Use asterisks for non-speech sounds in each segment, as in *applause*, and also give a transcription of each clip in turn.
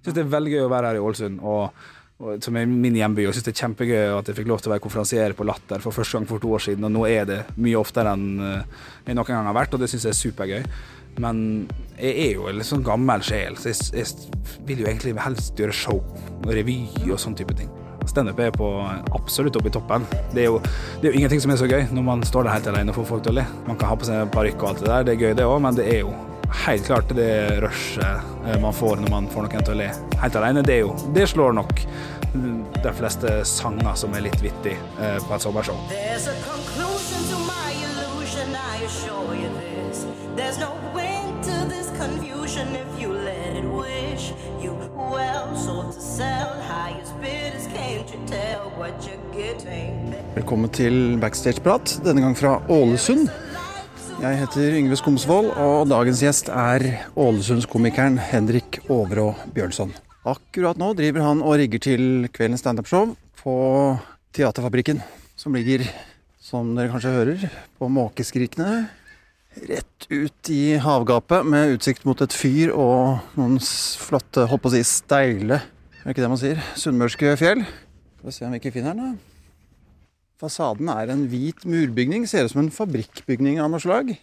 Syns det er veldig gøy å være her i Ålesund, og, som er min hjemby. Og syns det er kjempegøy at jeg fikk lov til å være konferansier på Latter for første gang for to år siden. Og nå er det mye oftere enn eh, jeg noen gang har vært, og det syns jeg er supergøy. Men jeg er jo en litt sånn gammel sjel, så jeg, jeg vil jo egentlig helst gjøre show og revy og sånn type ting. Standup er på absolutt oppe i toppen. Det er, jo, det er jo ingenting som er så gøy når man står der helt alene og får folk til å le. Man kan ha på seg parykk og alt det der, det er gøy det òg, men det er jo helt klart det rushet eh, man får når man får noen til å le helt alene. Det, er jo, det slår nok de fleste sanger som er litt vittige eh, på et sommershow. Velkommen til backstage-prat, denne gang fra Ålesund. Jeg heter Yngve Skomsvold, og dagens gjest er Ålesundskomikeren Henrik Overå Bjørnson. Akkurat nå driver han og rigger til kveldens standup-show på Teaterfabrikken, som ligger, som dere kanskje hører, på måkeskrikene. Rett ut i havgapet med utsikt mot et fyr og noen flotte, holdt på å si steile, er det ikke det man sier, sunnmørske fjell. Skal vi se om vi ikke finner den, da. Fasaden er en hvit murbygning, ser ut som en fabrikkbygning av noe slag.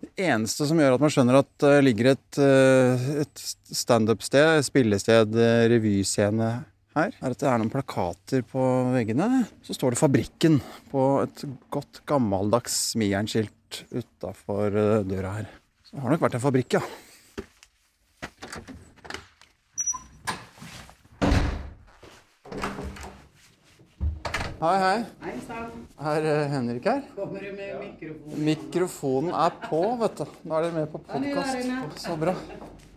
Det eneste som gjør at man skjønner at det ligger et, eh, et standup-sted, spillested, eh, revyscene her, er at det er noen plakater på veggene. Så står det 'Fabrikken' på et godt gammeldags smijernskilt utafor døra her. Så det har nok vært en fabrikk, ja. Hei, hei. Er eh, Henrik her? Kommer du med mikrofonen? Mikrofonen er på, vet du. Nå er dere med på podkast. Så bra.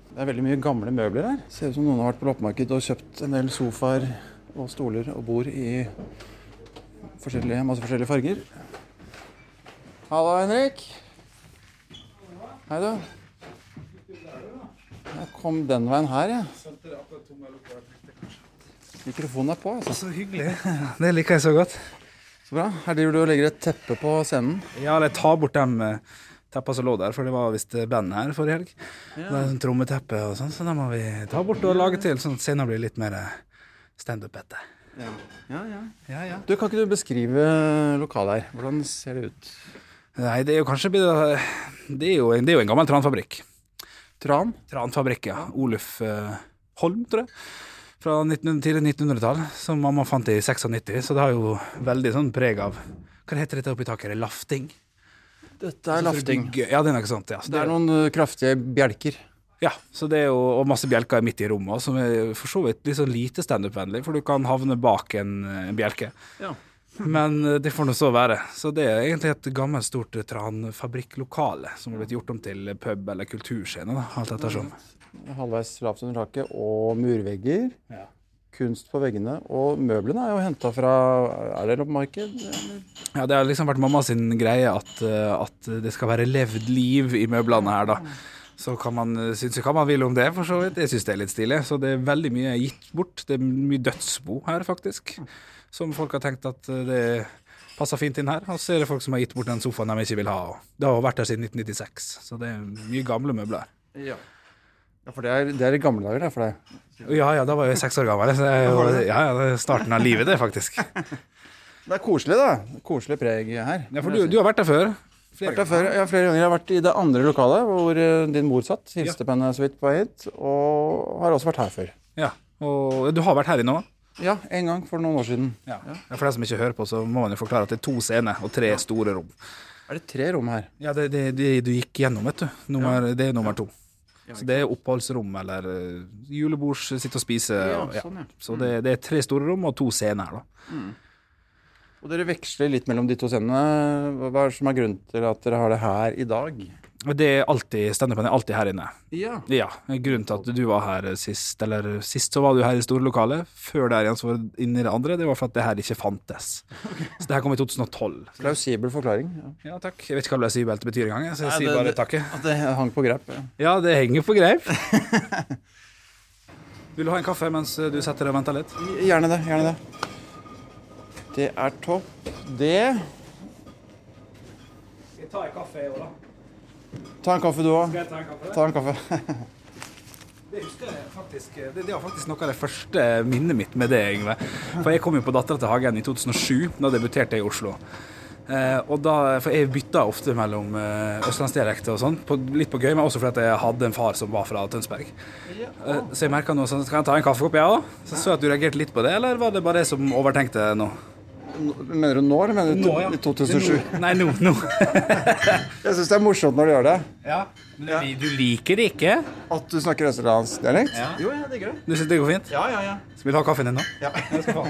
Det er veldig mye gamle møbler her. Ser ut som noen har vært på loppemarked og kjøpt en del sofaer og stoler og bord i forskjellige, masse forskjellige farger. Hallo, Henrik. Hei, du. Jeg kom den veien her, jeg. Mikrofonen er på, altså. Så hyggelig. *laughs* Det liker jeg så godt. Så bra. Her driver du og legger et teppe på scenen. Ja, eller ta bort dem eh, teppene som lå der, for det var visst band her forrige helg. Det er sånn trommeteppe og sånn, så da må vi ta bort og lage til, sånn at scenen blir litt mer eh, standup-ete. Ja, ja. Ja, ja. Du, Kan ikke du beskrive lokalet her? Hvordan ser det ut? Nei, det er jo kanskje Det er jo, det er jo en gammel tranfabrikk. Tran? Tranfabrikk, ja. Oluf eh, Holm, tror jeg. Fra 1900, tidlig 1900-tall, som mamma fant i 96. Så det har jo veldig sånn preg av Hva heter dette oppi taket? Er det lafting? Dette er lafting. Ja, det er noe sånt, ja. Så Det er noen uh, kraftige bjelker. Ja, så det er jo og masse bjelker midt i rommet, som er for så vidt litt sånn lite standup-vennlig, for du kan havne bak en, en bjelke. Ja. Men eh, det får nå så være. Så det er egentlig et gammelt, stort tranfabrikklokale som har blitt gjort om til pub eller kulturscene, da, alt ettersom. Halvveis lavt under taket og murvegger. Ja. Kunst på veggene. Og møblene er jo henta fra Er det loppemarked? Ja, det har liksom vært mamma sin greie at, eh, at det skal være levd liv i møblene her, da. Så kan man eh, synes hva man vil om det, for så vidt. Jeg syns det er litt stilig. Så det er veldig mye gitt bort. Det er mye dødsbo her, faktisk. Som folk har tenkt at eh, det passer fint inn her. Og så er det folk som har gitt bort den sofaen de ikke vil ha. Det har vært her siden 1996, så det er mye gamle møbler. Ja. Ja, for det er, det er i gamle dager, det. For deg. Ja ja, da var jeg seks år gammel. *laughs* Så jeg, ja, ja, det er starten av livet, det, faktisk. *laughs* det er koselig, da. Koselig preg her. Ja, for du, du har vært der før? Vært der før, ja, flere ganger. Jeg har vært i det andre lokalet hvor eh, din mor satt. Hilste på henne så vidt på vei hit. Og har også vært her før. Ja. Og du har vært her inne òg? Ja, en gang for noen år siden. Ja. For deg som ikke hører på, så må man jo forklare at det er to scener og tre store rom. Er det tre rom her? Ja, det, det, det du gikk gjennom, vet du. Nummer, Det er nummer to. Så det er oppholdsrom eller uh, julebords, sitte og spise. Ja, sånn, ja. Så det, det er tre store rom og to scener, da. Og dere veksler litt mellom de to scenene. Hva hva er det som er grunnen til at dere har det her i dag? Det er alltid, Standupen er alltid her inne. Ja. Ja, Grunnen til at du var her sist, eller sist så var du her i store lokalet. Før der igjen så var du inne i det andre. Det var for at det her ikke fantes. Så det her kom i 2012. Plausibel forklaring. Ja. Ja, takk. Jeg vet ikke hva plausibelt betyr engang, så jeg Nei, sier det- bare det- takke. At det hang på greip. Ja. Ja, det henger på greip. *laughs* Vil du ha en kaffe mens du setter deg og venter litt? Gjerne det. Gjerne det. Det er topp, det. Skal jeg ta en kaffe, i år, da? Ta en kaffe, du òg. Skal jeg ta en kaffe? Ta en kaffe. *laughs* Det, husker jeg faktisk, det, det var faktisk noe av det første minnet mitt med det, Yngve. For jeg kom jo på Dattera til Hagen i 2007. Da debuterte jeg i Oslo. Eh, og da, for Jeg bytta ofte mellom eh, østlandsdialekter og sånn, litt på gøy, men også fordi at jeg hadde en far som var fra Tønsberg. Eh, så jeg merka nå sånn Skal jeg ta en kaffekopp, jeg ja, òg? Så så jeg at du reagerte litt på det, eller var det bare jeg som overtenkte nå? Mener du nå, eller mener du Nå, ja. i 2007? Nei, nå. nå. *laughs* Jeg syns det er morsomt når du gjør det. ja. Men du liker det ikke? At du snakker østlandsdialekt. Ja. Jo, jeg digger det. Du syns det går fint? Ja, ja, ja. Skal vi ta kaffen din nå? ja. *laughs* Jeg skal få.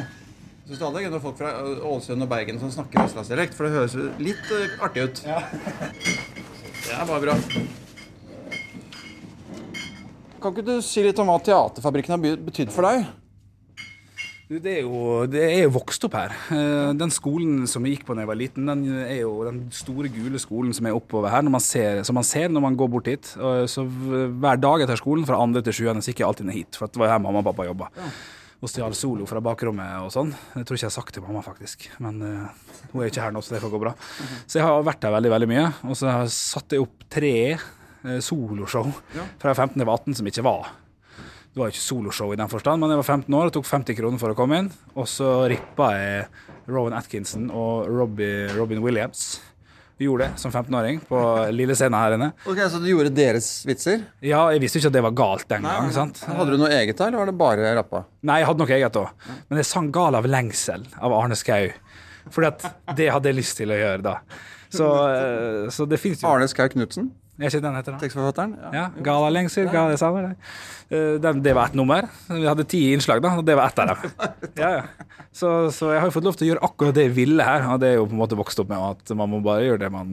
Syns du det er gøy når folk fra Ålesund og Bergen som snakker østlandsdialekt? For det høres litt eh, artig ut. Ja. *laughs* Det er bare bra. Kan ikke du si litt om hva Teaterfabrikken har be- betydd for deg? Det er jo det er jo vokst opp her. Eh, Den skolen som jeg gikk på da jeg var liten, den er jo den store gule skolen som er oppover her, man ser, som man ser når man går bort hit. Så hver dag etter skolen, fra andre til sjuende, så gikk jeg alltid ned hit. For det var her mamma og pappa jobba. Og stjal solo fra bakrommet og sånn. Jeg tror ikke jeg har sagt det til mamma, faktisk. Men uh, hun er ikke her nå, så det får gå bra. Så jeg har vært her veldig, veldig mye. Og så har jeg satt opp tre eh, soloshow fra jeg var 15 til 18 som ikke var det var jo ikke soloshow i den forstand, men jeg var 15 år og tok 50 kroner for å komme inn. Og så rippa jeg Rowan Atkinson og Robbie, Robin Williams. Vi gjorde det som 15-åring på lille scenen her inne. Ok, Så du gjorde deres vitser? Ja, jeg visste ikke at det var galt den gang. sant? Hadde du noe eget da, eller var det bare rappa? Nei, jeg hadde noe eget òg. Men jeg sang 'Gal av lengsel' av Arne Skau. Fordi at det hadde jeg lyst til å gjøre da. Så, eh, så det fins jo Arne Skau Knutsen, Er ikke den heter da? tekstforfatteren? Ja, Gala lengsel, gala samme det. Eh, Det var ett nummer. Vi hadde ti innslag, da, og det var ett av dem. *laughs* Ja, ja. Så, så jeg har jo fått lov til å gjøre akkurat det jeg ville her, og det er jo på en måte vokst opp med at man må bare gjøre det man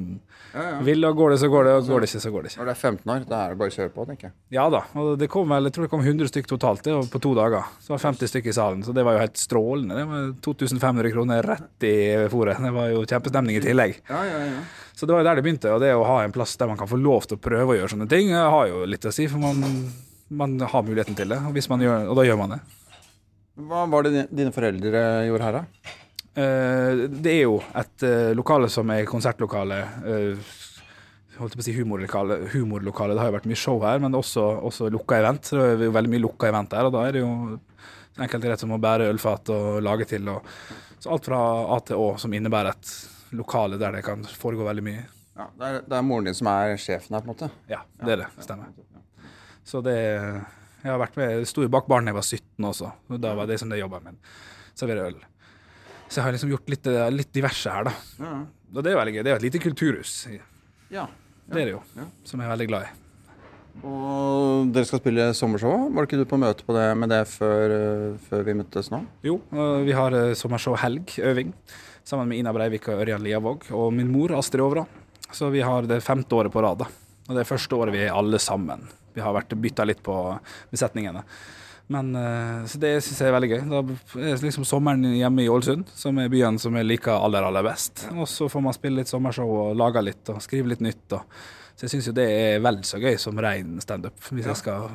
vil, og går det, så går det, og går det ikke, så går det ikke. Når du er 15 år, da er det bare å kjøre på, tenker jeg. Ja da, og det kom vel, jeg tror det kom 100 stykk totalt det, på to dager. Så var det 50 stykk i salen, så det var jo helt strålende. Det var 2500 kroner rett i fòret. Det var jo kjempestemning i tillegg. Ja, ja, ja. Så det var jo der det begynte, og det å ha en plass der man kan få lov til å prøve å gjøre sånne ting, har jo litt å si, for man, man har muligheten til det, og, hvis man gjør, og da gjør man det. Hva var det dine foreldre gjorde her, da? Eh, det er jo et eh, lokale som er konsertlokale, holdt på å si humorlokale, humorlokale. Det har jo vært mye show her, men også, også lukka event. Så det er jo veldig mye lukka event her, og da er det jo enkelte rett som å bære ølfat og lage til. Og, så alt fra A til Å som innebærer et lokale der det kan foregå veldig mye. Ja, det, er, det er moren din som er sjefen her, på en måte? Ja, det er det. Stemmer. Så det Jeg har vært med, jeg sto i bak baren da jeg var 17 også. Da var det som det jobba med. Servere øl. Så jeg har liksom gjort litt, litt diverse her, da. Ja. Og det er jo veldig gøy. Det er jo et lite kulturhus. ja. Det er det jo. Ja. Som jeg er veldig glad i. Og dere skal spille sommershow. Var ikke du på møte på det, med det før, før vi møttes nå? Jo, vi har eh, sommershow helg, øving, sammen med Ina Breivik og Ørjan Liavåg og min mor Astrid Overå. Så vi har det femte året på rad. da. Og det er første året vi er alle sammen. Vi har vært bytta litt på besetningene. Men eh, Så det syns jeg er veldig gøy. Da er liksom sommeren hjemme i Ålesund, som er byen som jeg liker aller, aller best. Og så får man spille litt sommershow og lage litt og skrive litt nytt. Og. Så jeg syns jo det er vel så gøy som rein standup, hvis jeg skal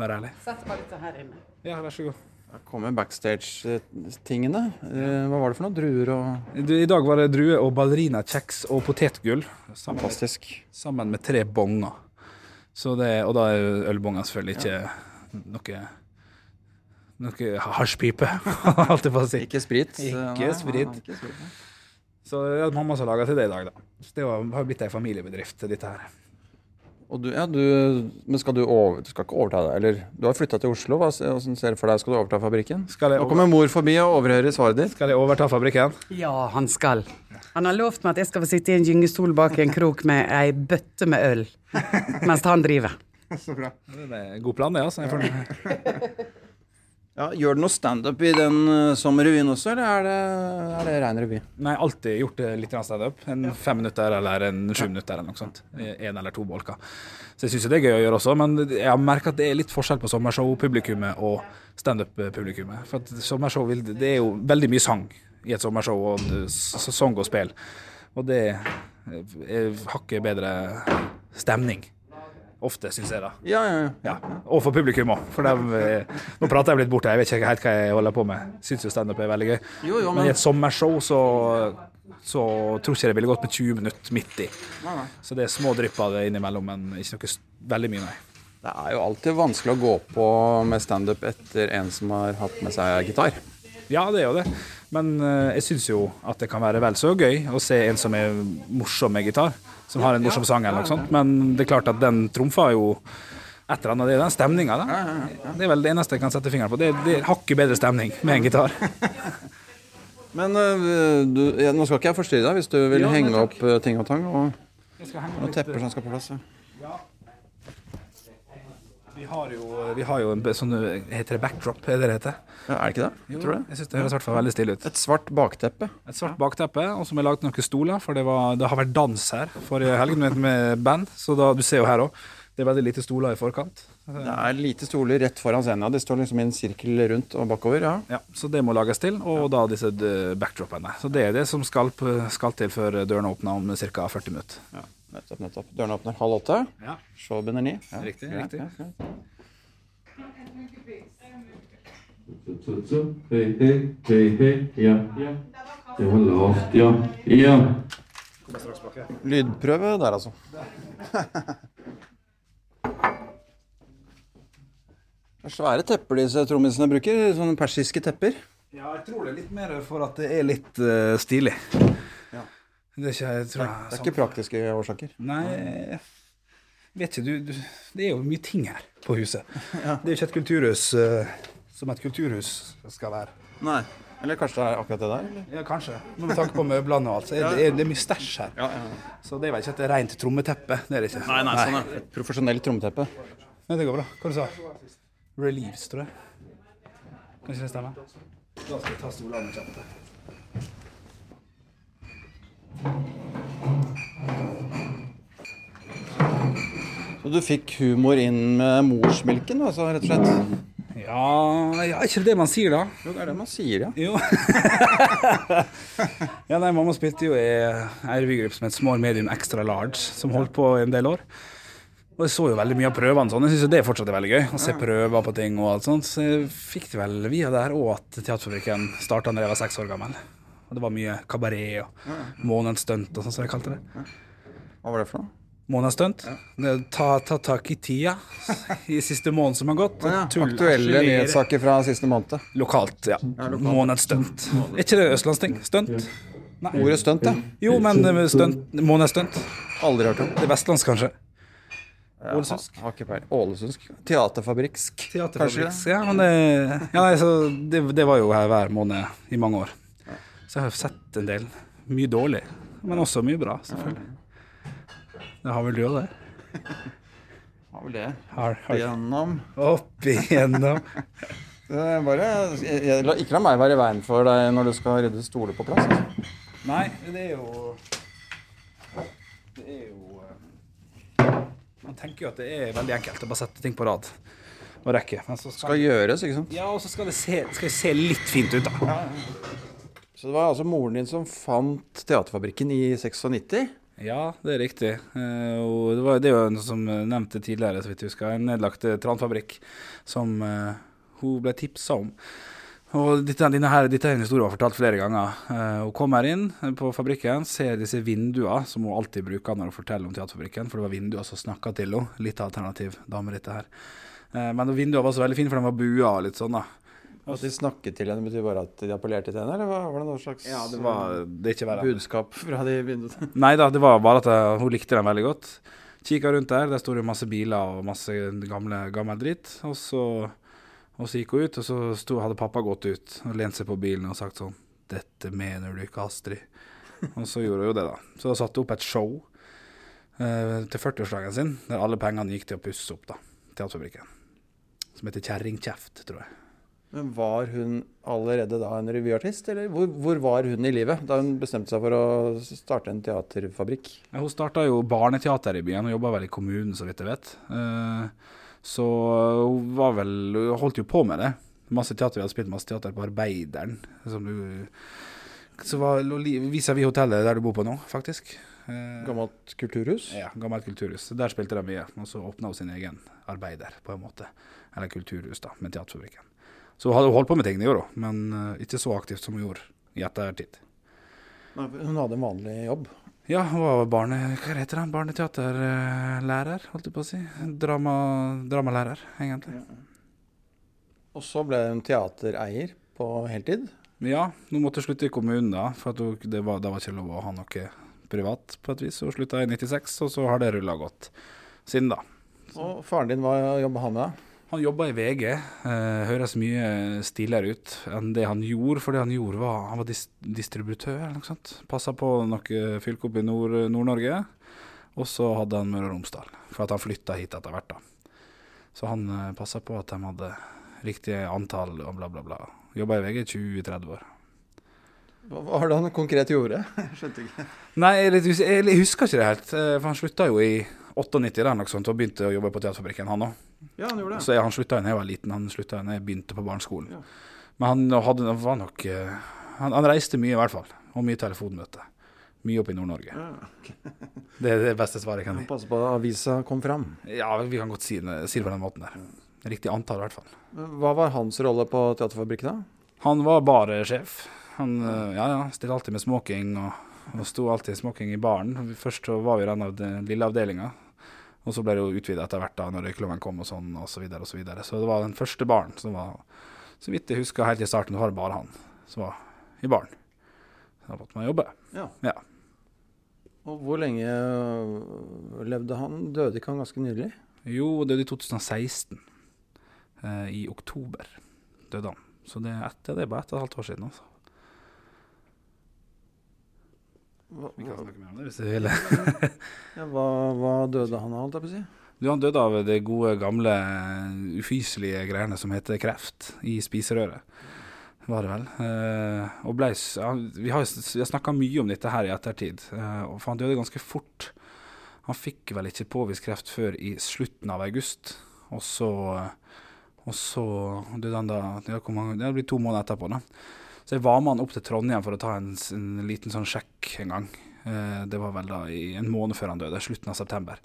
være ærlig. Sett bare litt her inne. Ja, vær så god. Da kommer backstage-tingene. Eh, Hva var det for noe? Druer og I dag var det druer og ballerinakjeks og potetgull. Sammen Fantastisk. sammen med tre bonger. Så det, og da er ølbonger selvfølgelig ikke noe noe hasjpipe, *laughs* holdt jeg på å si. Ikke sprit. Ikke sprit. ikke sprit. Så det er mamma som laga til det i dag, da. Så det har blitt ei familiebedrift, dette her. Og du, ja, du, men skal du over, du skal ikke overta det? Eller du har flytta til Oslo. Hva hvordan ser du for deg? Skal du overta fabrikken? Skal jeg, Nå kommer mor forbi og overhører svaret ditt. skal jeg overta fabrikken? Ja, han skal. Han har lovt meg at jeg skal få sitte i en gyngestol bak en krok med ei bøtte med øl mens han driver. *laughs* Så bra. Det er en god plan, det. altså. Jeg føler. *laughs* Ja, gjør du noe standup i den uh, som revyen også, eller er det, er det ren revy? Nei, alltid gjort det litt grann standup. En fem minutter eller en sju minutter eller noe sånt. En eller to bolker. Så jeg syns det er gøy å gjøre også, men jeg har merka at det er litt forskjell på sommershow-publikummet og standup-publikummet. For at sommershow vil, det er jo veldig mye sang i et sommershow, og sang og spill. Og det er hakket bedre stemning. Ofte, syns jeg, da. Ja, ja, ja. Ja, Og for publikum òg. For dem, eh, nå prater jeg litt bort, jeg vet ikke helt hva jeg holder på med. Syns jo standup er veldig gøy. Jo, jo, Men i et sommershow så, så tror ikke det ville gått med 20 minutter midt i. Så det er små drypp av det innimellom, men ikke noe veldig mye, nei. Det er jo alltid vanskelig å gå på med standup etter en som har hatt med seg gitar. Ja, det er jo det. Men eh, jeg syns jo at det kan være vel så gøy å se en som er morsom med gitar, som har en morsom sang eller noe sånt. Men det er klart at den trumfer jo et eller annet. Det er den stemninga, da. Det er vel det eneste jeg kan sette fingeren på. Det, det er hakket bedre stemning med en gitar. *laughs* Men øh, du, ja, nå skal ikke jeg forstyrre deg hvis du vil Ja, henge opp øh, ting og tang. Og noen tepper som skal på plass. Ja. Vi har jo, vi har jo en sånn Heter det backdrop? Er det det heter? Ja, er det ikke det? Jo, Tror du det? Jeg syns det høres i hvert fall veldig stille ut. Et svart bakteppe. Et svart bakteppe, og så har vi lagd noen stoler, for det, var, det har vært dans her forrige helg med, band. Så da, du ser jo her òg, det er veldig lite stoler i forkant. Det er lite stoler rett foran scenen. De står liksom i en sirkel rundt og bakover. ja. Ja, Så det må lages til, og da disse eh, backdropene. Så det er det som skal, skal til før dørene åpner om ca. 40 minutter. ja. Nettopp, nettopp. Dørene åpner halv åtte. Ja. Show begynner ni. Ja. Riktig, Ja, riktig. Hei, hei, hei, hei, ja, ja. Det var lavt, ja. Ja. Lydprøve der, altså. *laughs* Det er svære tepper disse trommisene bruker. Sånne persiske tepper. Ja, jeg tror det er litt mer for at det er litt uh, stilig. Ja. Det er ikke, jeg tror, Det er ikke praktiske årsaker. Nei, vet ikke du, du Det er jo mye ting her på huset. *laughs* Det er jo ikke et kulturhus uh, som et kulturhus skal være. Nei. Eller kanskje det er akkurat det der? Eller? Ja, kanskje. Med tanke på møblene og alt, så er det, er, det er mye stæsj her. Ja, ja. Så det er vel ikke et rent trommeteppe. Det er det ikke. Nei, nei, sånn er Et profesjonelt trommeteppe. Nei, det går bra. Hva sa du? Relieves, tror jeg. Kan ikke det stemme? Da skal jeg ta stolene kjapt. Så du fikk humor inn med morsmelken, altså, rett og slett? Ja, ja, ikke det man sier, da? Jo, det er det man sier, ja. Jo. *laughs* ja, nei, mamma spilte jo i ei revygruppe som het Small Medium Extra Large, som holdt på en del år. Og jeg så jo veldig mye av prøvene sånn. Jeg syns det fortsatt er veldig gøy. Å se prøver på ting og alt sånt. Så jeg fikk det vel via der òg at Teaterfabrikken starta da jeg var seks år gammel. Og det var mye kabaret og månedsstunt og sånn som jeg kalte det. Hva var det for noe? Månedsstunt. Er Ta, ta tak i tida i siste måned som har gått. Ja, Aktuelle nyhetssaker fra siste måned. Lokalt, ja. Månedsstunt. Er ikke det østlandsting? Stunt? Ordet stunt, ja. Jo, men eh, stunt, månedsstunt. Aldri hørt om. Det er vestlandsk, kanskje. Ålesundsk. Ålesundsk. Teaterfabrikksk. Teaterfabrikks. Ja, men det, ja, nei, så det, det var jo her hver måned i mange år. Så jeg har sett en del. Mye dårlig, men også mye bra, selvfølgelig. Det har vel du òg, det? *laughs* Har vel det. Har, har. Gjennom Opp igjennom. *laughs* Bare, jeg, jeg, Ikke la meg være i veien for deg når du skal rydde stoler på plass. Altså. Nei, det er jo Det er jo eh, Man tenker jo at det er veldig enkelt å bare sette ting på rad og rekke. Men så skal, Skal gjøres, ikke sant. ja, og så skal det se, skal det se litt fint ut, da. Så det var altså moren din som fant Teaterfabrikken i 96? Ja, det er riktig. Eh, og det var jo en som nevnte tidligere, så vidt jeg husker, en nedlagt eh, tranfabrikk som eh, hun ble tipsa om. Og dette, her, dette er en historie hun har fortalt flere ganger. Eh, hun kommer inn på fabrikken, ser disse vinduene som hun alltid bruker når hun forteller om Teaterfabrikken, for det var vinduer som snakka til henne. Litt alternativ dame, dette her. Eh, men vinduene var så veldig fine, for de var bua og litt sånn, da. At de snakket til henne, betyr bare at de appellerte til henne? Eller var var det noe slags Ja, det var det er ikke verre. budskap fra de vinduene? *laughs* Nei da, det var bare at jeg, hun likte den veldig godt. Kikka rundt der, der sto det masse biler og masse gamle, gammel dritt. Og så, og så gikk hun ut, og så sto, hadde pappa gått ut og lent seg på bilen og sagt sånn 'Dette mener du ikke, Astrid'. Og så gjorde hun jo det, da. Så hun satte opp et show eh, til 40-årsdagen sin, der alle pengene gikk til å pusse opp da, Teaterfabrikken. Som heter Kjerringkjeft, tror jeg. Men var hun allerede da en revyartist, eller hvor, hvor var hun i livet da hun bestemte seg for å starte en teaterfabrikk? Ja, hun starta jo barneteater i byen og jobba vel i kommunen, så vidt jeg vet. Eh, Så hun var vel Hun holdt jo på med det. Masse teater. Vi hadde spilt masse teater på Arbeideren. Som du Så var vis-à-vis hotellet der du bor på nå, faktisk. Eh, Gammelt kulturhus? Ja, gammelt kulturhus. Der spilte de mye. Og så åpna hun sin egen arbeider, på en måte. Eller kulturhus, da, med Teaterfabrikken. Så hun hadde holdt på med ting, gjorde hun, men eh, ikke så aktivt som hun gjorde i ettertid. Hun hadde en vanlig jobb. Ja, hun var barne... Hva heter han? Barneteaterlærer, holdt jeg på å si. Drama, dramalærer, egentlig. Og så ble hun teatereier på heltid. Ja, hun måtte slutte i kommunen da, for hun, det var, det var ikke lov å ha noe privat på et vis. Hun slutta i 96, og så har det rulla godt siden da. Og faren din, hva jobba han med? Han jobba i VG. Eh, høres mye stiligere ut enn det han gjorde. For det han gjorde, var han var dis distributør eller noe sånt. Passa på noe fylke oppe i Nord- Nord-Norge. og så hadde han Møre og Romsdal, for at han flytta hit etter hvert. da. Så han eh, passa på at de hadde riktig antall og bla, bla, bla. Jobba i VG i 20-30 år. Hva var det han konkret gjorde? *laughs* Skjønte ikke. Nei, jeg, er husker ikke det helt. eh, For han slutta jo i 98 der, noe sånt, og begynte å jobbe på Teaterfabrikken, han òg. Ja, han gjorde det. Så jeg, han slutta da jeg var liten. Han slutta da jeg begynte på barneskolen. Ja. Men han hadde, han var nok eh, han, han reiste mye, i hvert fall. Og mye telefonmøte. Mye oppe i Nord-Norge. Ja. *laughs* Det er det beste svaret jeg kan gi. Passe på at avisa kom fram. Ja, vi kan godt si si det på den måten der. Riktig antall, i hvert fall. Hva var hans rolle på Teaterfabrikken da? Han var bare sjef. Han eh, ja, ja, stilte alltid med smoking og, og sto alltid i smoking i baren. Først så var vi i den av den lille avdelinga, og så ble det jo utvida etter hvert da når røykeloven kom og sånn, og så videre og så videre. Så det var den første baren som var Så vidt jeg husker helt i starten, du var det bare han som var i baren. Da måtte man jobbe. Ja. Ja. Og hvor lenge øh, levde han? Døde ikke han ganske nylig? Jo, er i 2016. Eh, I oktober døde han. Så det er, etter, det er bare ett og et halvt år siden. altså. Hva, Vi kan snakke mer om det hvis du vil. *laughs* ja, hva, hva døde han av, holdt jeg på å si? Du, han døde av det gode, gamle, ufyselige greiene som heter kreft i spiserøret. Var det vel. Eh, og ble, vi har, vi har snakka mye om dette her i ettertid, eh, for han døde ganske fort. Han fikk vel ikke påvist kreft før i slutten av august, og så, og så døde han da det, mange, Det blir to måneder etterpå. da. Så jeg var med han opp til Trondheim for å ta en, en liten sånn sjekk en gang. Eh, det var vel da i en måned før han døde, slutten av september.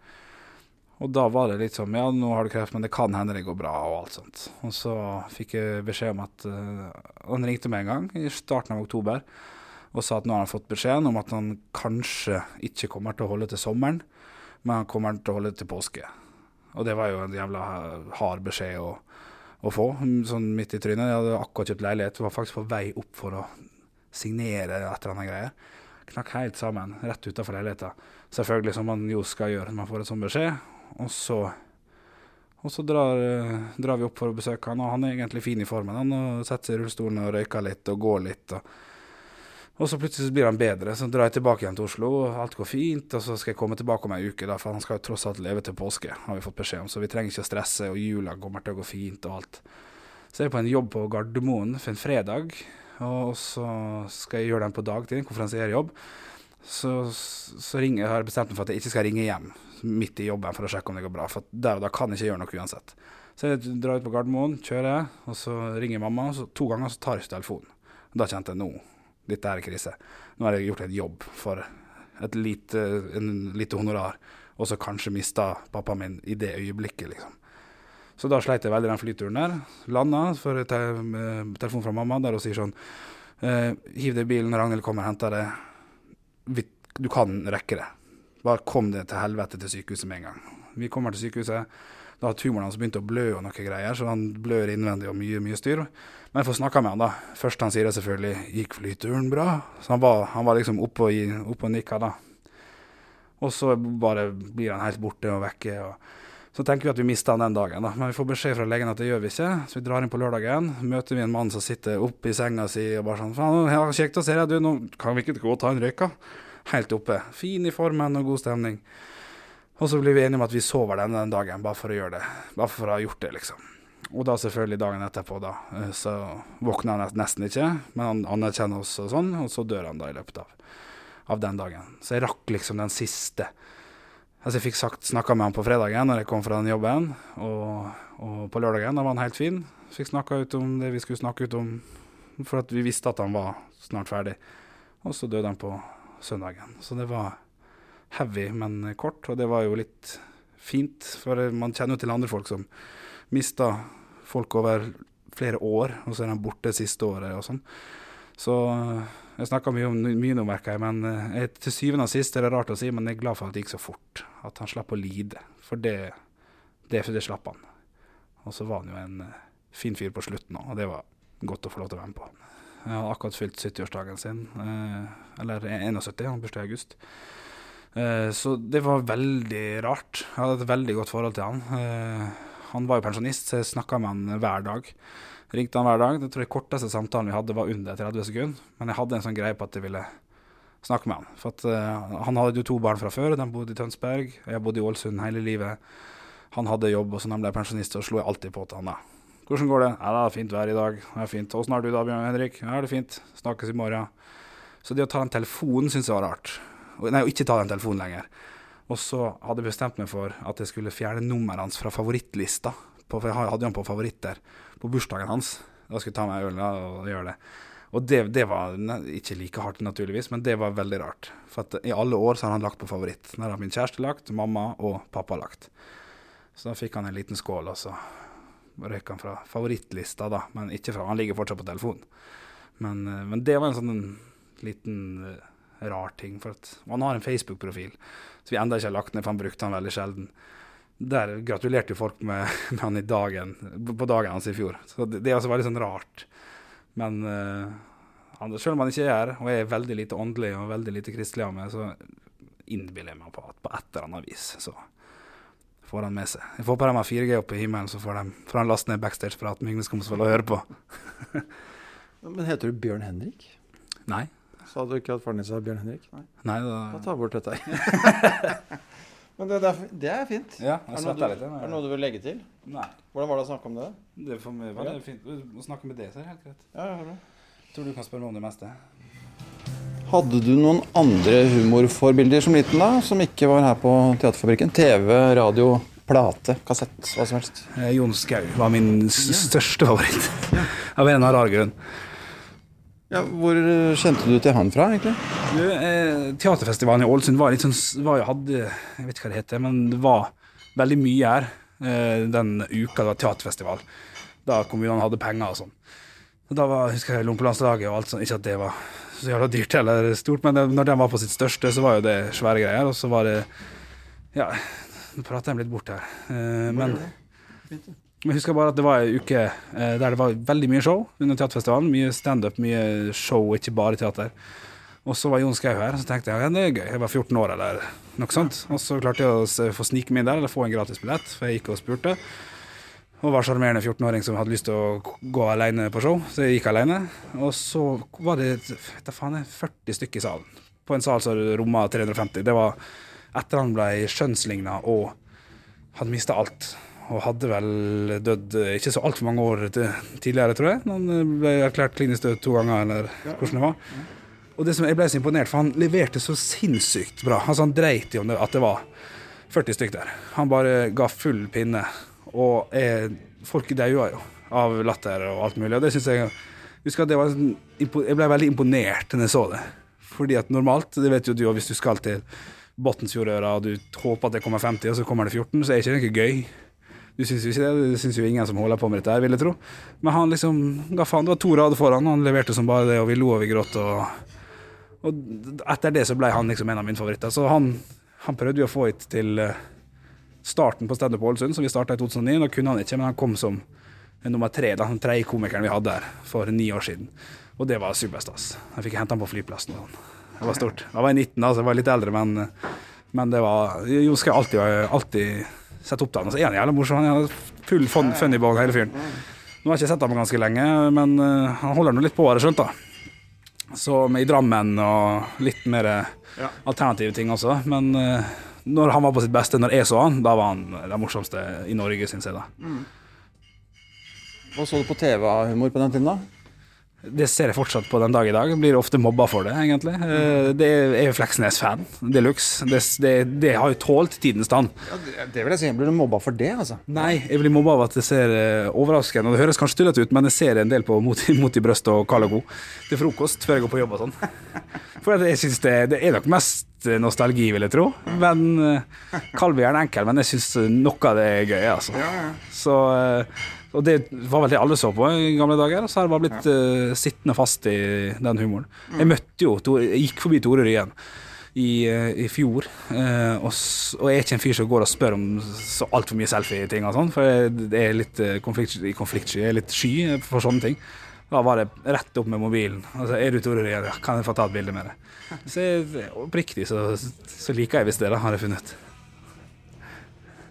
Og da var det litt sånn Ja, nå har du kreft, men det kan hende det går bra, og alt sånt. Og så fikk jeg beskjed om at eh, Han ringte meg en gang i starten av oktober og sa at nå har han fått beskjeden om at han kanskje ikke kommer til å holde til sommeren, men han kommer til å holde til påske. Og det var jo en jævla hard beskjed å, å få, sånn midt i trynet. Jeg hadde akkurat kjøpt leilighet, var faktisk på vei opp for å signere et eller annet greier. Knakk helt sammen rett utafor leiligheta. Selvfølgelig, som man jo skal gjøre når man får en sånn beskjed. Og så, og så drar, eh, drar vi opp for å besøke han, og han er egentlig fin i formen. Han setter seg i rullestolen og røyker litt og går litt. Og, og så plutselig blir han bedre. Så drar jeg tilbake igjen til Oslo, og alt går fint. Og så skal jeg komme tilbake om ei uke, da, for han skal jo tross alt leve til påske, har vi fått beskjed om. Så vi trenger ikke å stresse, og jula kommer til å gå fint og alt. Så er jeg på en jobb på Gardermoen for en fredag, og så skal jeg gjøre den på dagtid, en konferansierjobb. Så, så ringer, har jeg bestemt meg for at jeg ikke skal ringe hjem midt i jobben for å sjekke om det går bra. For der og da kan jeg ikke gjøre noe uansett. Så jeg drar ut på Gardermoen, kjører, og så ringer mamma. Og så to ganger så tar jeg ikke telefonen. Da kjente jeg nå, dette er krise. Nå har jeg gjort en jobb for et lite, en lite honorar, og så kanskje mista pappaen min i det øyeblikket, liksom. Så da sleit jeg veldig den flyturen der. Landa, får te telefon fra mamma der hun sier sånn eh, Hiv deg i bilen, Ragnhild kommer og henter deg. Du kan rekke det. Bare kom deg til helvete til sykehuset med en gang. Vi kommer til sykehuset. Da hadde tumoren hans begynt å blø og noe greier, så han blør innvendig og mye, mye styr. Men jeg får snakka med han, da. Først han sier det selvfølgelig 'Gikk flyturen bra?' Så han var, han var liksom oppe og, opp og nikka, da. Og så bare blir han helt borte og vekke. og så tenker vi at vi mister han den dagen, da. men vi får beskjed fra legen at det gjør vi ikke. Så vi drar inn på lørdagen, møter vi en mann som sitter oppe i senga si og bare sånn 'Faen, ja, kjekt å se deg, du. Nå kan vi ikke gå og ta en røyk, da?' Helt oppe. Fin i formen og god stemning. Og så blir vi enige om at vi sover denne den dagen, bare for å gjøre det. Bare for å ha gjort det, liksom. Og da selvfølgelig dagen etterpå, da, eh, så våkner han nesten ikke, men han anerkjenner oss og sånn, og så dør han da i løpet av, av den dagen. Så jeg rakk liksom den siste. Altså Jeg fikk sagt, snakka med han på fredagen når jeg kom fra den jobben, og, og på lørdagen da var han helt fin. Fikk snakka ut om det vi skulle snakke ut om, for at vi visste at han var snart ferdig. Og så døde han på søndagen. Så det var heavy, men kort, og det var jo litt fint. For man kjenner jo til andre folk som mista folk over flere år, og så er de borte siste året og sånn. Så eh, jeg snakka mye om mye nå, merker jeg, men eh, jeg, til syvende og sist er det rart å si, men jeg er glad for at det gikk så fort. At han slapp å lide. For det, det, det slapp han. Og så var han jo en eh, fin fyr på slutten òg, og det var godt å få lov til å være med på. Jeg har akkurat fylt 70-årsdagen sin, eller 71, han bursdag i august. Eh, så det var veldig rart. Jeg hadde et veldig godt forhold til han. Eh, han var jo pensjonist, så jeg snakka med han hver dag. Ringte han hver dag. Det tror jeg korteste samtalen vi hadde var under 30 sekunder. Men jeg hadde en sånn greie på at jeg ville snakke med han. For at, eh, han hadde jo to barn fra før. De bodde i Tønsberg. Jeg bodde i Ålesund hele livet. Han hadde jobb, og så da han ble pensjonist, så slo jeg alltid på til han da. Hvordan går det? Ja, det er fint vær i dag. Det er fint. Åssen har du da, Bjørn Henrik? Ja, det er fint. Snakkes i morgen. Så det å ta den telefonen syns jeg var rart. Og- Nei, å ikke ta den telefonen lenger. Og så hadde jeg bestemt meg for at jeg skulle fjerne nummeret hans fra favorittlista. På, for jeg hadde jo han på favoritter på bursdagen hans. Da skulle jeg ta meg øl og gjøre det. Og det, det var ikke like hardt, naturligvis, men det var veldig rart. For i alle år så har han lagt på favoritt. Når har min kjæreste lagt, mamma og pappa lagt. Så da fikk han en liten skål, og så røyk han fra favorittlista, da. Men ikke fra Han ligger fortsatt på telefonen. Men, eh, men det var en sånn liten eh, rar ting. For at han har en Facebook-profil som vi ennå ikke har lagt ned, for han brukte han veldig sjelden. Der gratulerte jo folk med, *laughs* med han i dagen, på dagen hans i fjor. Så det, det er altså veldig sånn rart. Men uh, han, selv om han ikke er her, og er veldig lite åndelig og veldig lite kristelig av meg, så innbiller jeg meg på at på et eller annet vis så får han med seg. Jeg får på dem har 4G oppe i himmelen, så får, de, får han laste ned backstage-praten med Yngve Skomsvold og høre på. *laughs* Men heter du Bjørn Henrik? Nei. Sa du ikke at faren din sa Bjørn Henrik? Nei. Nei, Da da tar vi bort dette. *laughs* Men det, det, er, det er fint. Ja, Er jeg det, noe du, litt. er det noe du vil legge til? Nei. Hvordan var det å snakke om det? Det for meg var det fint. Å snakke med det, så er det helt greit. Ja, jeg hører det. Tror du kan spørre meg om det meste. Hadde du noen andre humorforbilder som liten da, som ikke var her på Teaterfabrikken? TV, radio, plate, kassett, hva som helst? Eh, Jon Skau var min største favoritt. *laughs* Av en eller annen rar grunn. Ja, hvor eh, kjente du til han fra, egentlig? Du, eh, teaterfestivalen i Ålesund var litt sånn var, hadde, Jeg vet ikke hva det heter, men det var veldig mye her eh, den uka det var teaterfestival. Da kommunene hadde penger og sånn. Og da var, husker jeg Lompelandslaget og alt sånt. Ikke at det var så jævla dyrt eller stort, men det, når den var på sitt største, så var jo det svære greier. Og så var det Ja, nå prater jeg litt bort her. Eh, men men jeg husker bare at det var ei uke eh, der det var veldig mye show under teaterfestivalen. Mye standup, mye show, ikke bare teater. Og så var Jon Skau her, og så tenkte jeg ja, det er gøy. Jeg var 14 år eller noe sånt. Og så klarte jeg å få snike meg inn der, eller få en gratisbillett, for jeg gikk og spurte. Og var sjarmerende 14-åring som hadde lyst til å gå alene på show, så jeg gikk alene. Og så var det da faen, jeg, 40 stykker i salen, på en sal som romma 350. Det var etter han ble skjønnsligna og hadde mista alt. Og hadde vel dødd eh, ikke så altfor mange år tidligere, tror jeg. Han eh, ble erklært klinisk død to ganger, eller hvordan det var. Og det som jeg ble så imponert, for han leverte så sinnssykt bra. Altså Han dreit i om det, at det var 40 stykker der. Han bare ga full pinne. Og jeg, folk daua jo av latter og alt mulig. Og det synes jeg husker at det var Jeg ble veldig imponert når jeg så det. Fordi at normalt, det vet jo du, òg, hvis du skal til Botnsfjordøra og du håper at det kommer 50, og så kommer det 14, så er det ikke gøy. Du syns jo ikke det, det syns jo ingen som holder på med dette her, vil jeg tro. Men han liksom ga faen. Det var to rader foran, han leverte som bare det, og vi lo og vi gråt. Og, og etter det så ble han liksom en av mine favoritter. Så han, han prøvde jo å få hit til eh, starten på Standup Ålesund, som vi starta i 2009. Da kunne han ikke, men han kom som nummer tre, da, den tredje komikeren vi hadde her for ni år siden. Og det var superstas. Jeg fikk hente han på flyplassen. og. Det var stort. Jeg var i 19 da, så jeg var litt eldre, men, men det var Jo skal alltid, alltid sette opp til han. Så er han jævlig morsom. Han er full fun, funnyball, hele fyren. Nå har jeg ikke sett ham på ganske lenge, men eh, han holder nå litt på, har jeg skjønt. da. Så med i Drammen og litt mer eh, alternative ting også. Men eh, når han var på sitt beste, når jeg så han, da var han den morsomste i Norge, syns jeg. da. Hva så du på TV av humor på den tiden, da? Det ser jeg fortsatt på den dag i dag. Jeg blir ofte mobba for det, egentlig. Eh, Det er er Fleksnes-fan de luxe. Det, det, det har jo tålt tidens tann. Ja, det, vil jeg si. Jeg blir mobba for det, altså. Nei, jeg blir mobba av at det ser eh, overraskende og Det høres kanskje tullete ut, men jeg ser en del på Mot, *laughs* mot i brøstet og Carl og Co. til frokost før jeg går på jobb og sånn. *laughs* For jeg synes det, det er nok mest eh, nostalgi, vil jeg tro. Men Kalv er gjerne enkel, men jeg syns noe av det er gøy, altså. Så, Og det var vel det alle så på i gamle dager, så har jeg bare blitt uh, sittende fast i den humoren. Jeg møtte jo Tore, jeg gikk forbi Tore Ryen i, eh, i fjor, uh, og, og jeg er ikke en fyr som går og spør om så altfor mye selfie-ting og sånn, for jeg, jeg, er litt konflikt, konfliktsky, jeg er litt sky for sånne ting. Da var det rett opp med mobilen. Altså, er du Tore Ryen? Ja, kan jeg få ta et bilde med deg? *laughs* Så jeg, oppriktig så, så liker jeg visst det, da, har jeg funnet.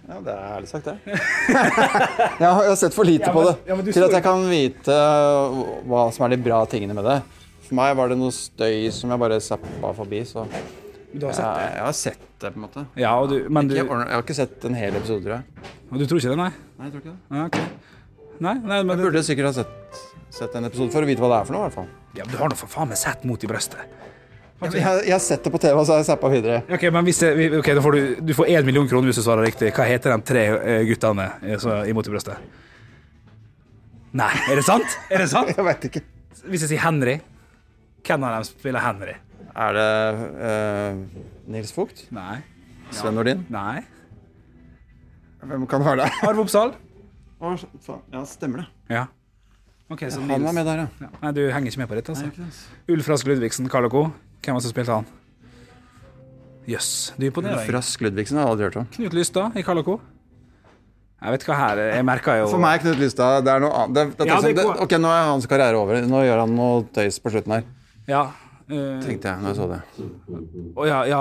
Ja, det er ærlig sagt, det. *laughs* jeg, har, sett for lite Ja, på det ja, til at jeg kan vite hva som er de bra tingene med det. For meg var det noe støy som jeg bare zappa forbi, så Du har sett det? jeg har sett det, på en måte. Ja, og du, men du, Ikke, ordentlig- jeg har ikke sett en hel episode, tror jeg. og du tror ikke det, nei? Nei, jeg tror ikke det. Ja, ok. Nei, nei, men Jeg det, burde sikkert ha sett, sett en episode for å vite hva det er for noe, i hvert fall. ja, men du har nå for faen meg sett mot i brøstet. Ja, Jeg, jeg har sett det på TV, og så har jeg zappa videre. Ok, men hvis jeg, okay, da får du, du får én million kroner hvis du svarer riktig. Hva heter de tre eh, guttene eh, så, imot i brøstet? Nei, er det sant? Er det sant? *laughs* Jeg vet ikke. Hvis jeg sier Henry, hvem av dem spiller Henry? Er det uh, Nils Vogt? Nei. Sven Nordin? Nei. Hvem kan det være det? *laughs* Arve Oppsal? Ja, stemmer det. Ja. Okay, så Han var med der, ja. Ja. Nei, du henger ikke med på dette, altså. Ulf Rask Ludvigsen, Karl og Co. Hvem var det som spilte han? Jøss, du imponerer. meg. Frask Ludvigsen har jeg aldri hørt om. Knut Lystad i Kalako. Jeg vet hva her Jeg merka jo For meg er Knut Lystad det er noe annet. Det, det, Ja, det, ok, nå er hans karriere over. Nå gjør han noe tøys på slutten her. Ja. eh, Tenkte jeg når jeg så det. Å ja, ja,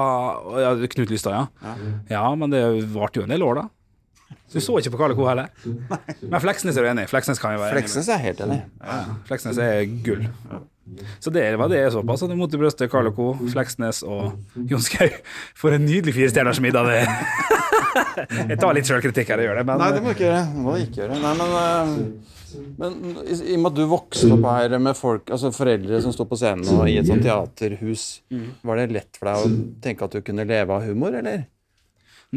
ja, Knut Lystad, ja. ja. men det varte jo en del år, da. Så du så ikke på Carl Co. heller? Men Fleksnes er du enig i? Fleksnes kan jo være enig Fleksnes er jeg helt enig Ja, Fleksnes er gull. Så det var det jeg så på. Så det mot i brøstet, Carl Co., Fleksnes og Jon Skau. For en nydelig firestjerners middag det. *laughs* Jeg tar litt sjølkritikk her, jeg gjør det, men Nei, det må du ikke gjøre. Det må du ikke gjøre. Nei, men, eh, men i, i og med at du vokste opp her med folk, altså foreldre som står på scenen og i et sånt teaterhus, var det lett for deg å tenke at du kunne leve av humor, eller?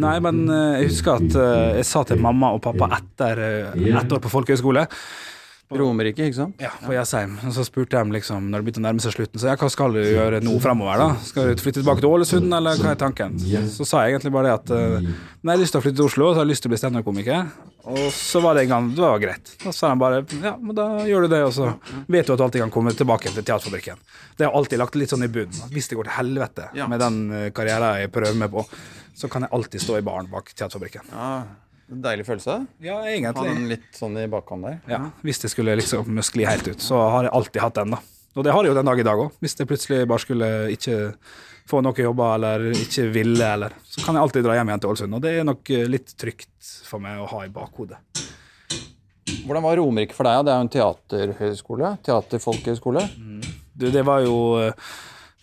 Nei, men eh, jeg husker at eh, jeg sa til mamma og pappa etter ett år på folkehøyskole Romerike, ikke sant? Ja, på Jessheim. Og så spurte de liksom, når det begynte å nærme seg slutten, så ja, hva skal du gjøre nå fremover, da? Skal du flytte tilbake til Ålesund, eller hva er tanken? Så sa jeg egentlig bare det at uh, nei, jeg har lyst til å flytte til Oslo, så har jeg lyst til å bli standup-komiker. Og så var det en gang, det var greit. Da sa de bare ja, men da gjør du det, og så vet du at du alltid kan komme tilbake til Teaterfabrikken. Det har alltid lagt litt sånn i bunnen. Hvis det går til helvete med den eh, karrieren jeg prøver meg på, så kan jeg alltid stå i baren bak Teaterfabrikken. Ja, en Deilig følelse. Ja, Ha egentlig. den litt sånn i bakhånd der. Ja, hvis det skulle liksom skli helt ut, så har jeg alltid hatt den, da. Og det har jeg jo den dag i dag òg. Hvis jeg plutselig bare skulle ikke få noen jobber, eller ikke ville, eller Så kan jeg alltid dra hjem igjen til Ålesund. Og det er nok eh, litt trygt for meg å ha i bakhodet. Hvordan var Romerike for deg? Det er jo en teaterhøyskole. Teaterfolkehøyskole. Det, det var jo eh,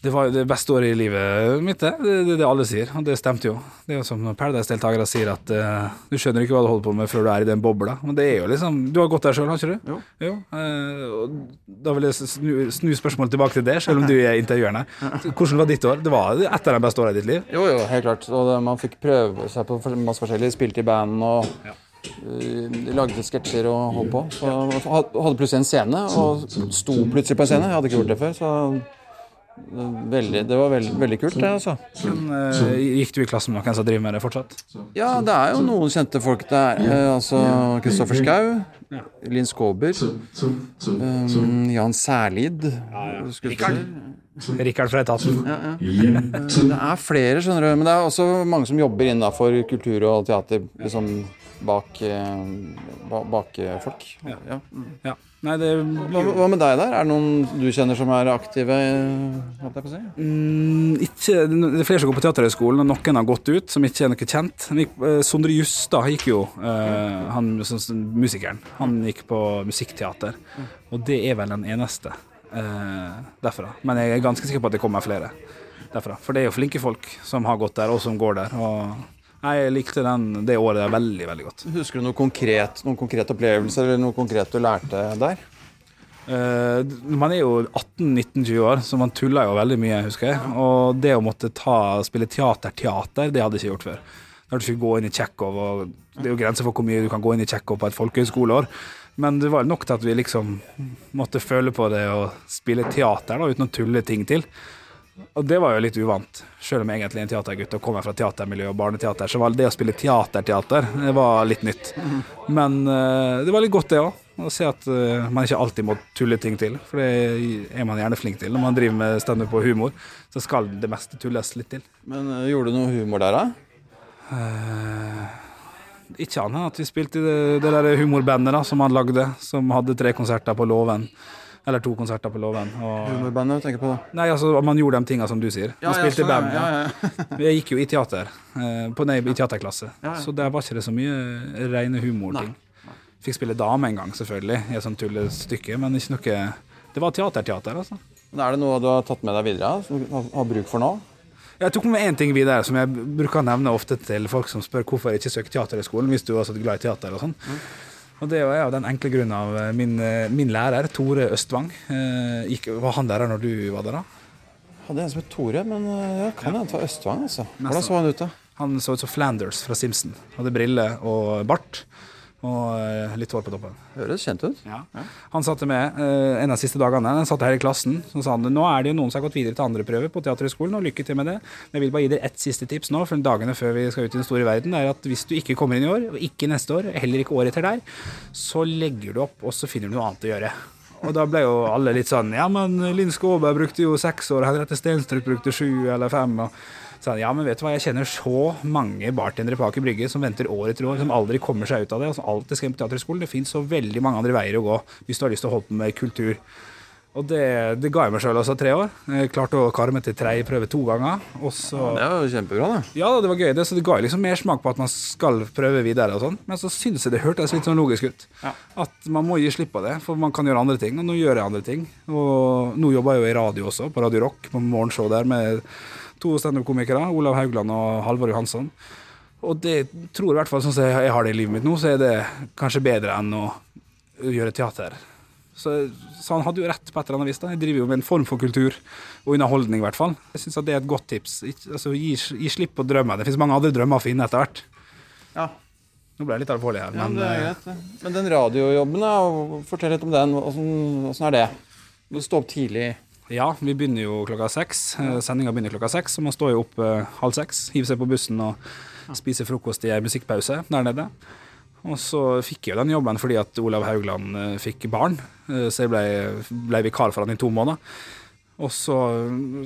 det var jo det beste året i livet mitt, det. Det det, det alle sier, og det stemte jo. Det er jo som når Paradise-deltakere sier at uh, du skjønner ikke hva du holder på med før du er i den bobla. Men det er jo liksom Du har gått der sjøl, har ikke du? Jo. eh, og da vil jeg snu, snu spørsmålet tilbake til det, selv om du er intervjueren her. *laughs* Hvordan var ditt år? Det var et av de beste åra i ditt liv? Jo, jo, helt klart. Og det, man fikk prøve seg på masse forskjellig. Spilte i band og Ja. Uh, lagde sketsjer og holdt på. Så hadde plutselig en scene, og sto plutselig på en scene. Jeg hadde ikke gjort det før, så veldig, det var veldig, veldig kult, det, altså. Men, uh, gikk du i klasse med noen som driver med det fortsatt? Ja, det er jo noen kjente folk der. Uh, altså Kristoffer Schou. Linn Skåber, um, Jan Særlid skuespiller. Rikard fra etaten. Det er flere, skjønner du. Men det er også mange som jobber innafor kultur og teater. Liksom bak, eh, bak folk. Ja. Ja. Nei, det Hva, hva med deg der? Er det noen du kjenner som er aktive? Holdt jeg på å si? Mm, ikke, det er flere som går på Teaterhøgskolen, og noen har gått ut, som ikke er noe kjent. Gikk, eh, Sondre Justad gikk jo, eh, han som musikeren. Han gikk på musikkteater, og det er vel den eneste eh, derfra. Men jeg er ganske sikker på at det kommer flere derfra. For det er jo flinke folk som har gått der, og som går der. Og jeg likte den, det året der veldig, veldig godt. Husker du noe konkret, noen konkrete opplevelser eller noe konkret du lærte der? Uh, man er jo 18-19-20 år, så man tuller jo veldig mye, husker jeg. Og det å måtte ta, spille teater-teater, det hadde jeg ikke gjort før. Da hadde du ikke gå inn i Tsjekkov, og det er jo grenser for hvor mye du kan gå inn i Tsjekkov på et folkehøyskoleår. Men det var nok til at vi liksom måtte føle på det å spille teater da, uten å tulle ting til. Og det var jo litt uvant. Selv om jeg egentlig er en teatergutt og kommer fra teatermiljø og barneteater, så var det å spille teaterteater det var litt nytt. Men uh, det var litt godt, det òg. Å se at uh, man ikke alltid må tulle ting til. For det er man gjerne flink til når man driver med standup og humor. Så skal det meste tulles litt til. Men uh, gjorde du noe humor der, da? Ikke annet enn at vi spilte i det, det der humorbandet da, som han lagde, som hadde tre konserter på Låven. Eller to konserter på Låven. Humorbandet du tenker på? Nei, altså man gjorde de tinga som du sier. Man spilte i sånn, band. ja, Ja. ja, ja. *laughs* Jeg gikk jo i teater, eh, på, nei, i teaterklasse, så der var ikke det så mye rene humorting. Fikk spille dame en gang, selvfølgelig, i et sånt tullestykke, men ikke noe Det var teaterteater, altså. Men Er det noe du har tatt med deg videre, som du har- bruk for nå? Jeg tok med én ting videre som jeg bruker å nevne ofte til folk som spør hvorfor jeg ikke søker Teaterhøgskolen hvis du er så glad i teater og sånn. Og det er av den enkle grunnen av eh, min, eh, min lærer, Tore Østvang. Eh, gikk, var han lærer når du var der, da? Hadde en som het Tore, men ja, kan hende det var Østvang, altså. Hvordan så han ut, da? Han så ut som Flanders fra Simpson. Hadde briller og bart. Og eh, litt hår på toppen. Høres kjent ut. Han satte med eh, en av de siste dagene. Han satt her i klassen. Så sa han nå er det jo noen som har gått videre til andre prøver på Teaterhøgskolen, og lykke til med det. Men jeg vil bare gi dere ett siste tips nå, for dagene før vi skal ut i den store verden, er at hvis du ikke kommer inn i år, og ikke neste år, heller ikke året etter der, så legger du opp, og så finner du noe annet å gjøre. Og da ble jo alle litt sånn Ja, men Linn Skåberg brukte jo seks år, Henriette Stenstrup brukte sju eller fem. og så, ja, men vet du hva, jeg kjenner så mange bartendere på Aker Brygge som venter år etter år, som aldri kommer seg ut av det, og som alltid skal inn på Teaterhøgskolen. Det finnes så veldig mange andre veier å gå hvis du har lyst til å holde på med kultur. Og det, det ga jeg meg sjøl også tre år. Jeg klarte å kare meg til tredje prøve to ganger. Og så Det er jo kjempebra, det. ja, det var gøy, det, så det ga liksom mer smak på at man skal prøve videre. og sånn. Men så syns jeg det hørtes litt sånn logisk ut. At man må gi slipp på det, for man kan gjøre andre ting. Og nå gjør jeg andre ting. Og nå jobber jeg jo i radio også, på Radio Rock, på morgenshow der med to standup-komikere, Olav Haugland og Halvor Johansson. Og det tror jeg i hvert fall sånn som jeg har det i livet mitt nå, så er det kanskje bedre enn å gjøre teater. Så, så han hadde jo rett på et eller annet vis. da. Jeg driver jo med en form for kultur og underholdning, i hvert fall. Jeg syns det er et godt tips. Altså, gi, gi slipp på drømmer. Det finnes mange andre drømmer å finne etter hvert. Ja. Nå ble jeg litt alvorlig her, men det er eh, greit. Men den radiojobben, da, fortell litt om den. Åssen åssen er det? Du står opp tidlig. Ja, vi begynner jo klokka seks. Eh, Sendinga begynner klokka seks, så man står jo opp eh, halv seks. Hiver seg på bussen og spiser frokost i ei musikkpause der nede. Og så fikk jeg jo den jobben fordi at Olav Haugland eh, fikk barn, så jeg ble, ble vikar for han i to måneder. Og så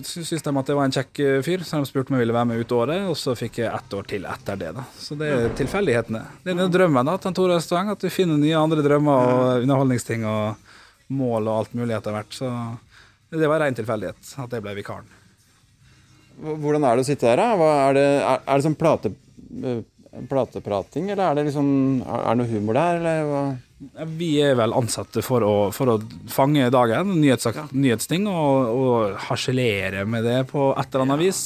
syntes de at det var en kjekk fyr, så de spurte om jeg ville være med ut året. Og så fikk jeg ett år til etter det. da. Så det er tilfeldighetene. Det er den drømmen da, til Tore Østvang, at du finner nye andre drømmer og underholdningsting og mål og alt mulig etter hvert. Så det var ren tilfeldighet at jeg ble vikaren. Hvordan er det å sitte der, da? Er, det, er, er det sånn plate, eh, plateprating, eller er det liksom Er det noe humor der, eller hva? Vi er vel ansatte for å, for å fange dagen, nyhetssak, nyhetsting, og, og harselere med det på et eller annet vis.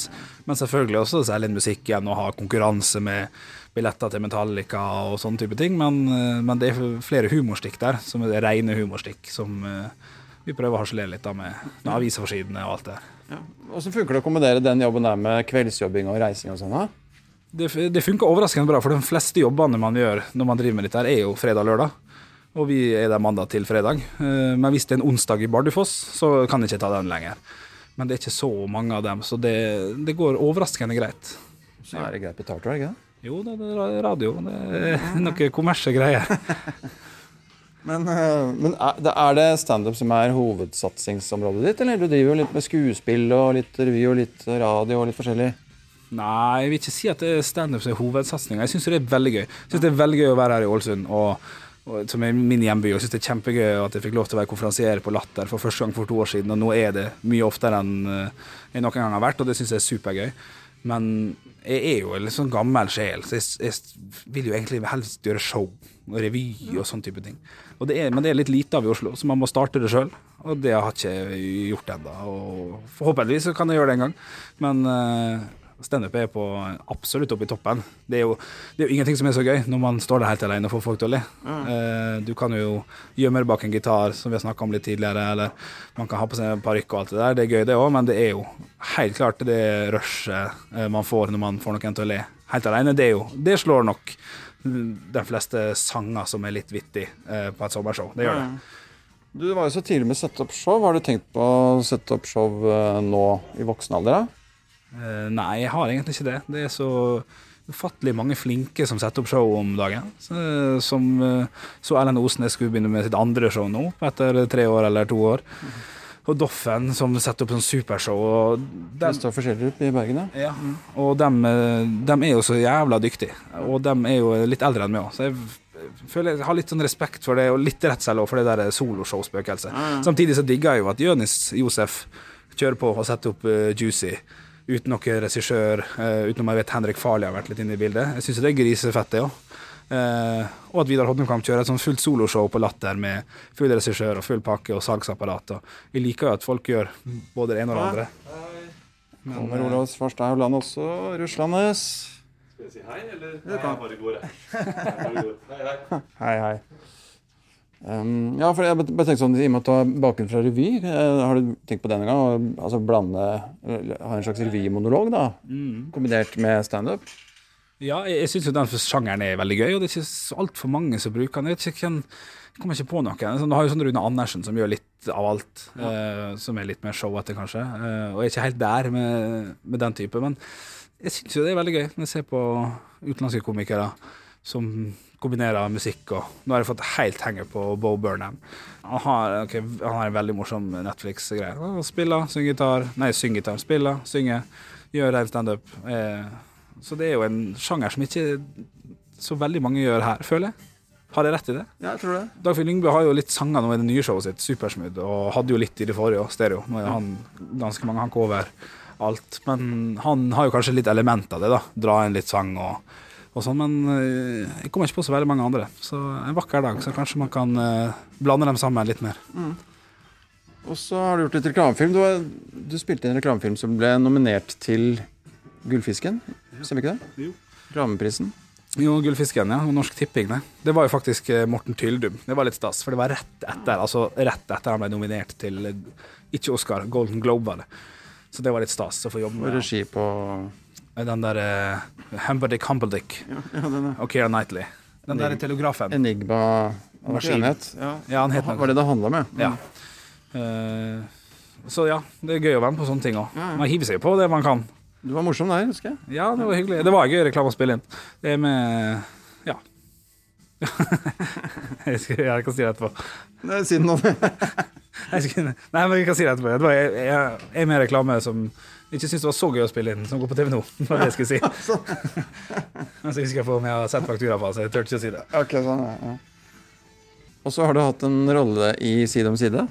Men selvfølgelig også selge inn igjen og ha konkurranse med billetter til Metallica og sånne type ting. Men, eh, men det er flere humorstikk der, som er rene humorstikk, som eh, vi prøver å harselere litt da med, med avisforsidene og alt det der. Åssen funker det å kombinere den jobben der med kveldsjobbing og reising og sånn? Det, det funker overraskende bra, for de fleste jobbene man gjør når man driver med dette, er jo fredag og lørdag. Og vi er der mandag til fredag. Eh, Men hvis det er en onsdag i Bardufoss, så kan jeg ikke ta den lenger. Men det er ikke så mange av dem, så det, det går overraskende greit. Så er det greit betalt, er det ikke det? Jo da, det er radio. Det er *laughs* noe kommersielle greier. *laughs* Men, eh, men er, det- standup som er hovedsatsingsområdet ditt, eller? Du driver jo litt med skuespill og litt revy og litt radio og litt forskjellig. Nei, jeg vil ikke si at standup er hovedsatsinga. Jeg syns det er veldig gøy. Jeg synes det er veldig gøy å være her i Ålesund, og, som er min hjemby. Og jeg syns det er kjempegøy at jeg fikk lov til å være konferansier på Latter for første gang for to år siden. Og nå er det mye oftere enn eh, jeg noen gang har vært, og det syns jeg er supergøy. Men jeg er jo en litt sånn gammel sjel, så jeg, jeg vil jo egentlig helst gjøre show og revy og sånn type ting. Det er, men det er litt lite av i Oslo, så man må starte det sjøl. Og det har jeg ikke gjort ennå. Forhåpentligvis kan jeg gjøre det en gang. Men uh, standup er på absolutt oppe i toppen. Det er, jo, det er jo ingenting som er så gøy når man står der helt alene og får folk til å le. Eh, du kan jo gjemme deg bak en gitar, som vi har snakka om litt tidligere, eller man kan ha på seg en parykk og alt det der. Det er gøy, det òg, men det er jo helt klart det rushet eh, man får når man får noen til å le helt alene. Det, er jo, det slår nok de fleste sanger som er litt vittige eh, på et sommershow. Det gjør det. Du var jo så tidlig med opp show. Har du tenkt på opp show nå i voksen alder? da? Eh, nei, jeg har egentlig ikke det. Det er så ufattelig mange flinke som setter opp show om dagen. Så, som eh, så Ellen Osnes skulle begynne med sitt andre show nå, etter tre år eller to år. Og Doffen som setter opp sånn supershow. Og dem, Kristoffer Schjelderup i Bergen, ja. ja. og dem, eh, dem er jo så jævla dyktige. Og dem er jo litt eldre enn meg òg, så jeg føler jeg har litt sånn respekt for det, og litt redsel for det der soloshow-spøkelset. Samtidig så digger jeg jo at Jonis Josef kjører på og setter opp uh, Juicy. Uten noen regissør, uh, utenom jeg vet Henrik Farley har vært litt inne i bildet. Jeg syns det er grisefett, det òg. og at Vidar Hodnekamp kjører et sånn fullt soloshow på Latter med full regissør og full pakke og salgsapparat. Og vi liker jo at folk gjør både det ene og det andre. Kommer Olavs Svarstad Hauland også, Russlandes. Skal jeg si hei, eller? Nei, jeg bare går, jeg. Hei. Hei, hei. Um, ja, for jeg bare tenkte sånn, I og med at du har bakgrunn fra revy, eh, har du tenkt på denne gang å altså blande Ha en slags revymonolog, da? Kombinert med standup? Ja, jeg, jeg syns jo den sjangeren er veldig gøy, og det er ikke altfor mange som bruker den. Jeg ikke jeg kommer ikke på noen. Sånn, Du har jo sånn Rune Andersen som gjør litt av alt, eh, som er litt mer showete, kanskje. Uh, og jeg er ikke helt der med, med den type, men jeg syns jo det er veldig gøy når jeg ser på utenlandske komikere som kombinerer musikk og Nå har jeg fått helt henge på Bo Burnham. Han har, okay, han har en veldig morsom Netflix-greie. Han Spiller, synger gitar Nei, synger gitar. Spiller, synger, gjør ren standup. Eh, så det er jo en sjanger som ikke så veldig mange gjør her, føler jeg. Har jeg rett i det? Ja, jeg tror det. Dagfinn Lyngbø har jo litt sanger nå i det nye showet sitt, Supersmooth, og hadde jo litt i det forrige òg, stereo. Nå er han ganske mange hakk over alt. Men han har jo kanskje litt element av det, da. Dra inn litt sang og, og sånn. Men eh, jeg kommer ikke på så veldig mange andre. Så en vakker dag, så kanskje man kan eh, blande dem sammen litt mer. Og så har du gjort litt reklamefilm. Du, du spilte i en reklamefilm som ble nominert til Gullfisken. Stemmer ikke det? Jo. Reklameprisen. Jo, Gullfisken, ja. Og Norsk Tipping, det. Det var jo faktisk eh, Morten Tyldum. Det var litt stas, for det var rett etter altså rett etter han ble nominert til ikke Oscar, Golden Globe, var det. Så det var litt stas å få jobbe Og regi på den der uh, Humberdick Humbledick og Keira Knightley. Den der telegrafen. Enigma av Maskin. Ja. Ja, han het Var det det handla om, ja? Ja. Eh, så ja, det er gøy å være med på sånne ting òg. Man hiver seg på det man kan. Du var morsom der, husker jeg. Ja, det var hyggelig. Det var gøy reklame å spille inn. Det med Ja. *laughs* jeg, skal, jeg kan si det etterpå. Nei, Si det nå. *laughs* nei, men vi kan si det etterpå. Det var, jeg, jeg, jeg er med reklame som ikke syntes det var så gøy å spille inn, som går på TV nå. Det *laughs* var det jeg skulle si. Men så *laughs* husker jeg på om jeg har sett faktura på, så jeg turte ikke å si det. Ok, sånn, ja, ja. Og så har du hatt en rolle i Side om side.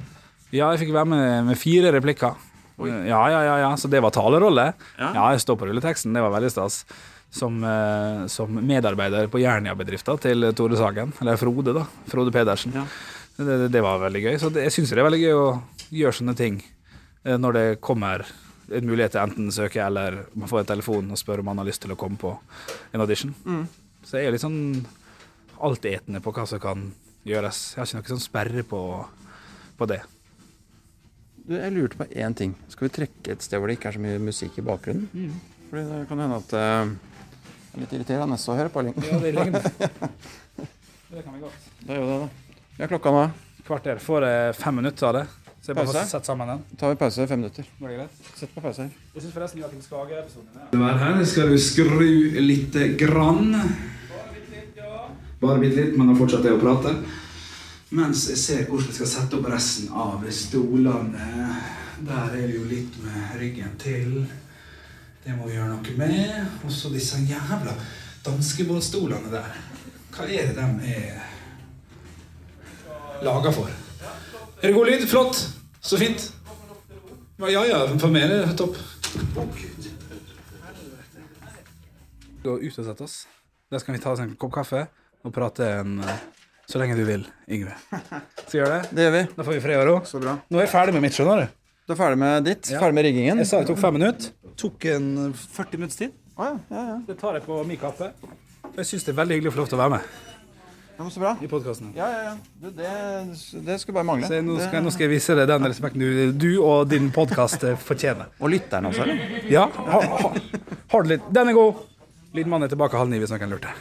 Ja, jeg fikk være med med fire replikker. Ja, ja, ja, ja, så det var talerolle. Ja, jeg står på rulleteksten, det var veldig stas. Som, eh, som medarbeider på Jernia-bedrifta til Tore Sagen, eller Frode, da. Frode Pedersen. Det, det, det var veldig gøy. Så det, jeg syns det er veldig gøy å gjøre sånne ting eh, når det kommer en mulighet til enten søke eller man får en telefon og spør om man har lyst til å komme på en audition. Så jeg er litt sånn altetende på hva som kan gjøres. Jeg har ikke noe sånn sperre på, på det. Du, jeg lurte på én ting. Skal vi trekke et sted hvor det ikke er så mye musikk i bakgrunnen? Fordi det kan hende at uh, det er litt irriterende å høre på. Ja, det. *laughs* Det kan vi godt. Det gjør vi det, da. Ja, klokka nå. Kvarter. Får jeg fem minutter av det? Så jeg bare Pause? får sett sammen den. tar vi pause i fem minutter. Var det greit? Sett på pause her. Jeg syns forresten Joakim Skage-episoden er Det var her skal du skru lite grann. Bare bitte litt, men da fortsetter jeg å prate. Mens jeg ser hvordan jeg skal sette opp resten av stolene. Der er det jo litt med ryggen til. Det må vi gjøre noe med. Og så disse jævla danskebåtstolene der. Hva er det de er laga for? Er det god lyd? Flott. Så fint. Ja ja, for meg er det topp. Gå ut og sette oss. Der skal vi ta oss en kopp kaffe og prate en, eh, så lenge du vil, Yngve. Skal vi gjøre det? Det gjør vi. Da får vi fred og ro. Så bra. Nå er jeg ferdig med mitt, skjønner du. Du er ferdig med ditt? Ja. Ferdig med riggingen? Jeg sa det tok fem minutter. Tok en 40 minutts tid. Å, ja, ja, ja. Det tar jeg på min kappe. Jeg syns det er veldig hyggelig å få lov til å være med ja. men Så bra. i podkasten. Ja, ja, ja. Du, det, det skulle bare mangle. Nå, skal- nå skal jeg vise deg den respekten du, du og din podkast fortjener. Og lytteren også, eller? Ja, ha, ha, har du litt Den er god! Lydmannen er tilbake halv ni hvis noen lurte.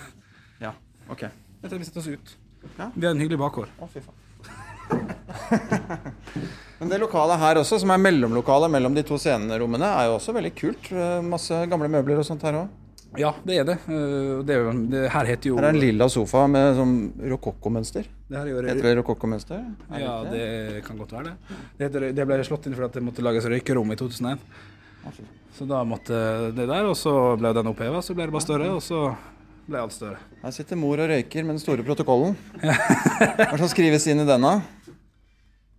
Ja. Ok. Jeg tror vi setter oss ut. Ja. Vi har en hyggelig bakgård. Å, fy faen. *laughs* Men det lokalet her også, som er mellomlokalet mellom de to scenerommene, er jo også veldig kult. Eh, Masse gamle møbler og sånt her òg. Ja, det er det. Eh, det, er det her heter jo Her er en lilla sofa med sånn rokokkomønster. det her er Heter det rokokkomønster? Er Ja, det, det kan godt være det. Det, heter, det ble slått inn fordi det måtte lages røykerom i 2001. Så da måtte det der, og så ble den oppheva, så ble det bare større, og så ble alt større. Her sitter mor og røyker med den store protokollen. *laughs* Hva skal skrives inn i denne?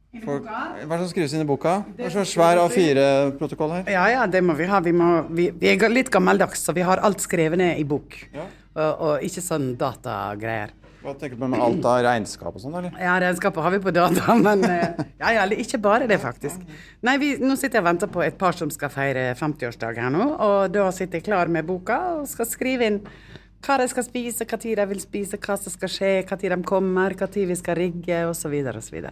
For, hva er det som skrives inn i boka? Det er så svær A4-protokoll her. Ja, ja, det må vi ha. Vi, må, vi, vi er litt gammeldags, så vi har alt skrevet ned i bok. Og, og ikke sånn datagreier. Hva tenker du på med alt av regnskap og sånn, eller? Ja, regnskapet har vi på data, *laughs* men eh, ja, ja, ikke bare det, faktisk. Nei, vi, nå sitter jeg og venter på et par som skal feire 50-årsdag her nå, og da sitter jeg klar med boka og skal skrive inn hva de skal spise, hva tid de vil spise, hva som skal skje, hva tid de kommer, hva tid vi skal rigge, osv. osv.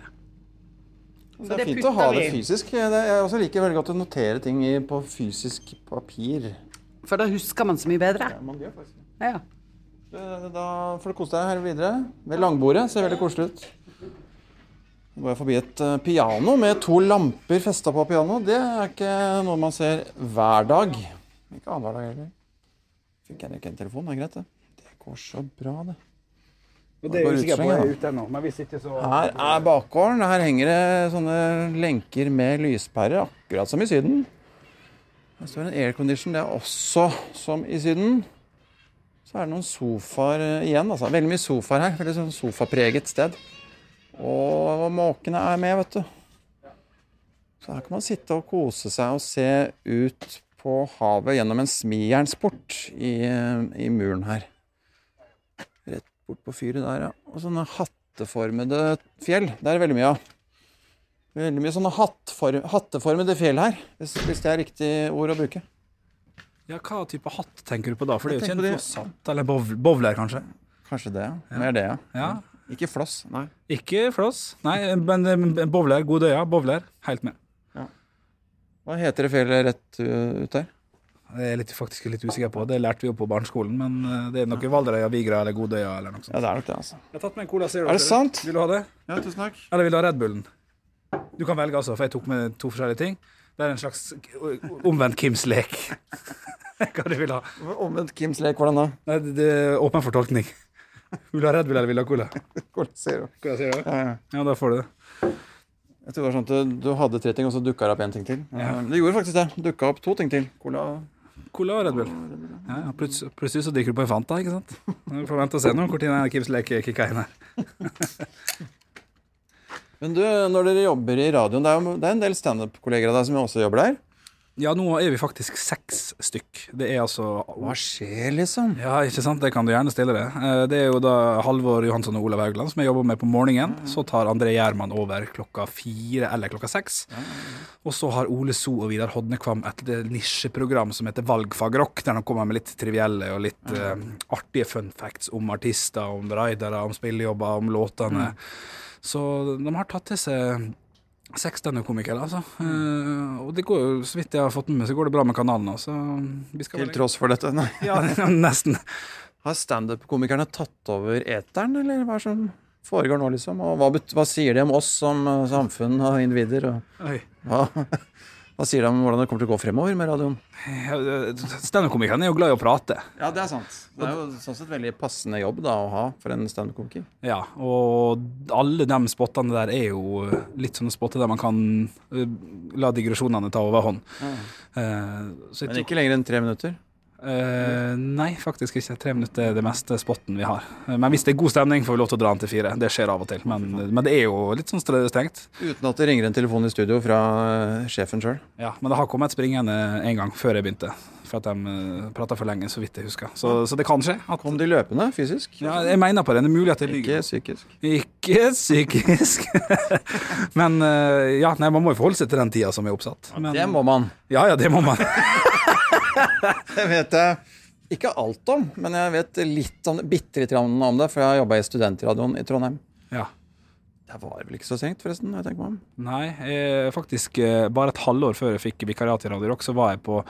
Det er fint å ha det fysisk. Jeg også liker veldig godt å notere ting på fysisk papir. For da husker man så mye bedre. Ja, man gjør faktisk Ja, Ja. Da får du kose deg her videre. Ved langbordet. Ser veldig koselig ut. Nå går jeg forbi et eh, piano med to lamper festa på piano. Det er ikke noe man ser hver dag. Ikke annenhver dag heller. Fikk jeg ikke en telefon? Det er greit, det. Det går så bra, det. Og det er jeg sikkert på, vei ut ennå, men hvis ikke så Her er bakgården. Her henger det sånne lenker med lyspærer, akkurat som i Syden. Her står en aircondition. Det er også som i Syden. Så er det noen sofaer eh, igjen. altså. Veldig mye sofaer her. Veldig sånn sofapreget sted. Og måkene er med, vet du. Så her kan man sitte og kose seg og se ut på havet gjennom en smijernsport i, i muren her. Bort på fyret der, ja. Og sånne hatteformede fjell. Det er veldig mye av. Veldig mye sånne hatteformede fjell her, hvis, hvis det er riktig ord å bruke. Ja, hva type hatt tenker du på da? For det er jo ikke en flosshatt eller bovler, kanskje? Kanskje det, ja. Mer det, ja. Ja. Ikke floss, nei. Ikke floss. Nei, men bovler, god øya, bowler, helt med. Hva heter det fjellet rett uh, ut der? Det er litt, faktisk litt usikker på. Det lærte vi jo på barneskolen, men eh, det er noe Valderøya, Vigra eller Godøya eller noe sånt. Ja, det er nok det, altså. Jeg har tatt med en Cola Zero. Er det sant? Vil du ha det? Ja, tusen takk. Eller vil du ha Red Bullen? Du kan velge, altså, for jeg tok med to forskjellige ting. Det er en slags omvendt Kims lek. *laughs* Hva du vil ha. Omvendt Kims lek, hvordan da? Nei, det det er åpen for tolkning. *laughs* Vil du ha Red Bull eller vil du ha Cola? *laughs* Cola Zero. Cola Zero? Ja, ja. Ja, da får du det. Jeg tror det var sånn at du, du hadde tre ting, og så dukka det opp én ting til. Ja. Det gjorde faktisk det. Dukka opp to ting til. Cola Cola og Red Bull. Ja, ja, pluts- plutselig så drikker du på en Fanta, ikke sant? Vi får vente og se nå når Kims leker kicka inn her. *laughs* Men du, når dere jobber i radioen, det er jo det er en del standup-kolleger av deg som også jobber der. Ja, nå er vi faktisk seks stykk. Det er altså Hva skjer, liksom? Ja, ikke sant? Det kan du gjerne stille det. Eh, Det er jo da Halvor Johansson og Olav Haugland som jeg jobber med på morgenen. Så tar André Gjerman over klokka fire eller klokka seks. Og så har Ole So og Vidar Hodnekvam et nisjeprogram som heter Valgfagrock, der de kommer med litt trivielle og litt uh, artige fun facts om artister, om raidere, om spillejobber, om låtene. Så de har tatt til seg seks standup-komikere, altså. Eh, og det går jo, så vidt jeg har fått med meg, så går det bra med kanalen. også. Til tross for dette. Nei. Ja, *laughs* nesten. Har standup-komikerne tatt over eteren, eller hva er det som foregår nå, liksom? Og hva, hva sier de om oss som eh, samfunn og individer? Og Oi. hva, *laughs* hva sier de om hvordan det kommer til å gå fremover med radioen? Standup-komikeren er jo glad i å prate. Ja, det er sant. Det er jo sånn sett veldig passende jobb da å ha for en standup-komiker. Ja, og alle de spottene der er jo litt sånne spotter der man kan eh, la digresjonene ta overhånd. Ja. så jeg Men ikke lenger enn tre minutter. Eh, nei, faktisk ikke. Tre minutter er det meste spotten vi har. Eh, Men hvis det er god stemning, får vi lov til å dra den til fire. Det skjer av og til. Men, men det er jo litt sånn strengt. Uten at det ringer en telefon i studio fra eh, sjefen sjøl. Ja, men det har kommet springende en gang før jeg begynte. For at de uh, prata for lenge, så vidt jeg husker. Så, så det kan skje. At, Kom de løpende fysisk? ja, jeg mener på det. Det er mulig at jeg Ikke psykisk. Ikke psykisk. *laughs* Men eh, ja, nei, man må jo forholde seg til den tida som er oppsatt. Men, Det må man. Ja, ja, det må man. *laughs* *laughs* Det vet jeg ikke alt om, men jeg vet litt om bitte litt om det, for jeg har jobba i studentradioen i Trondheim. Ja. Det var vel ikke så strengt, forresten. jeg tenker meg om. Nei, eh, faktisk eh, bare et halvår før jeg fikk vikariat i Radio Rock, så var jeg på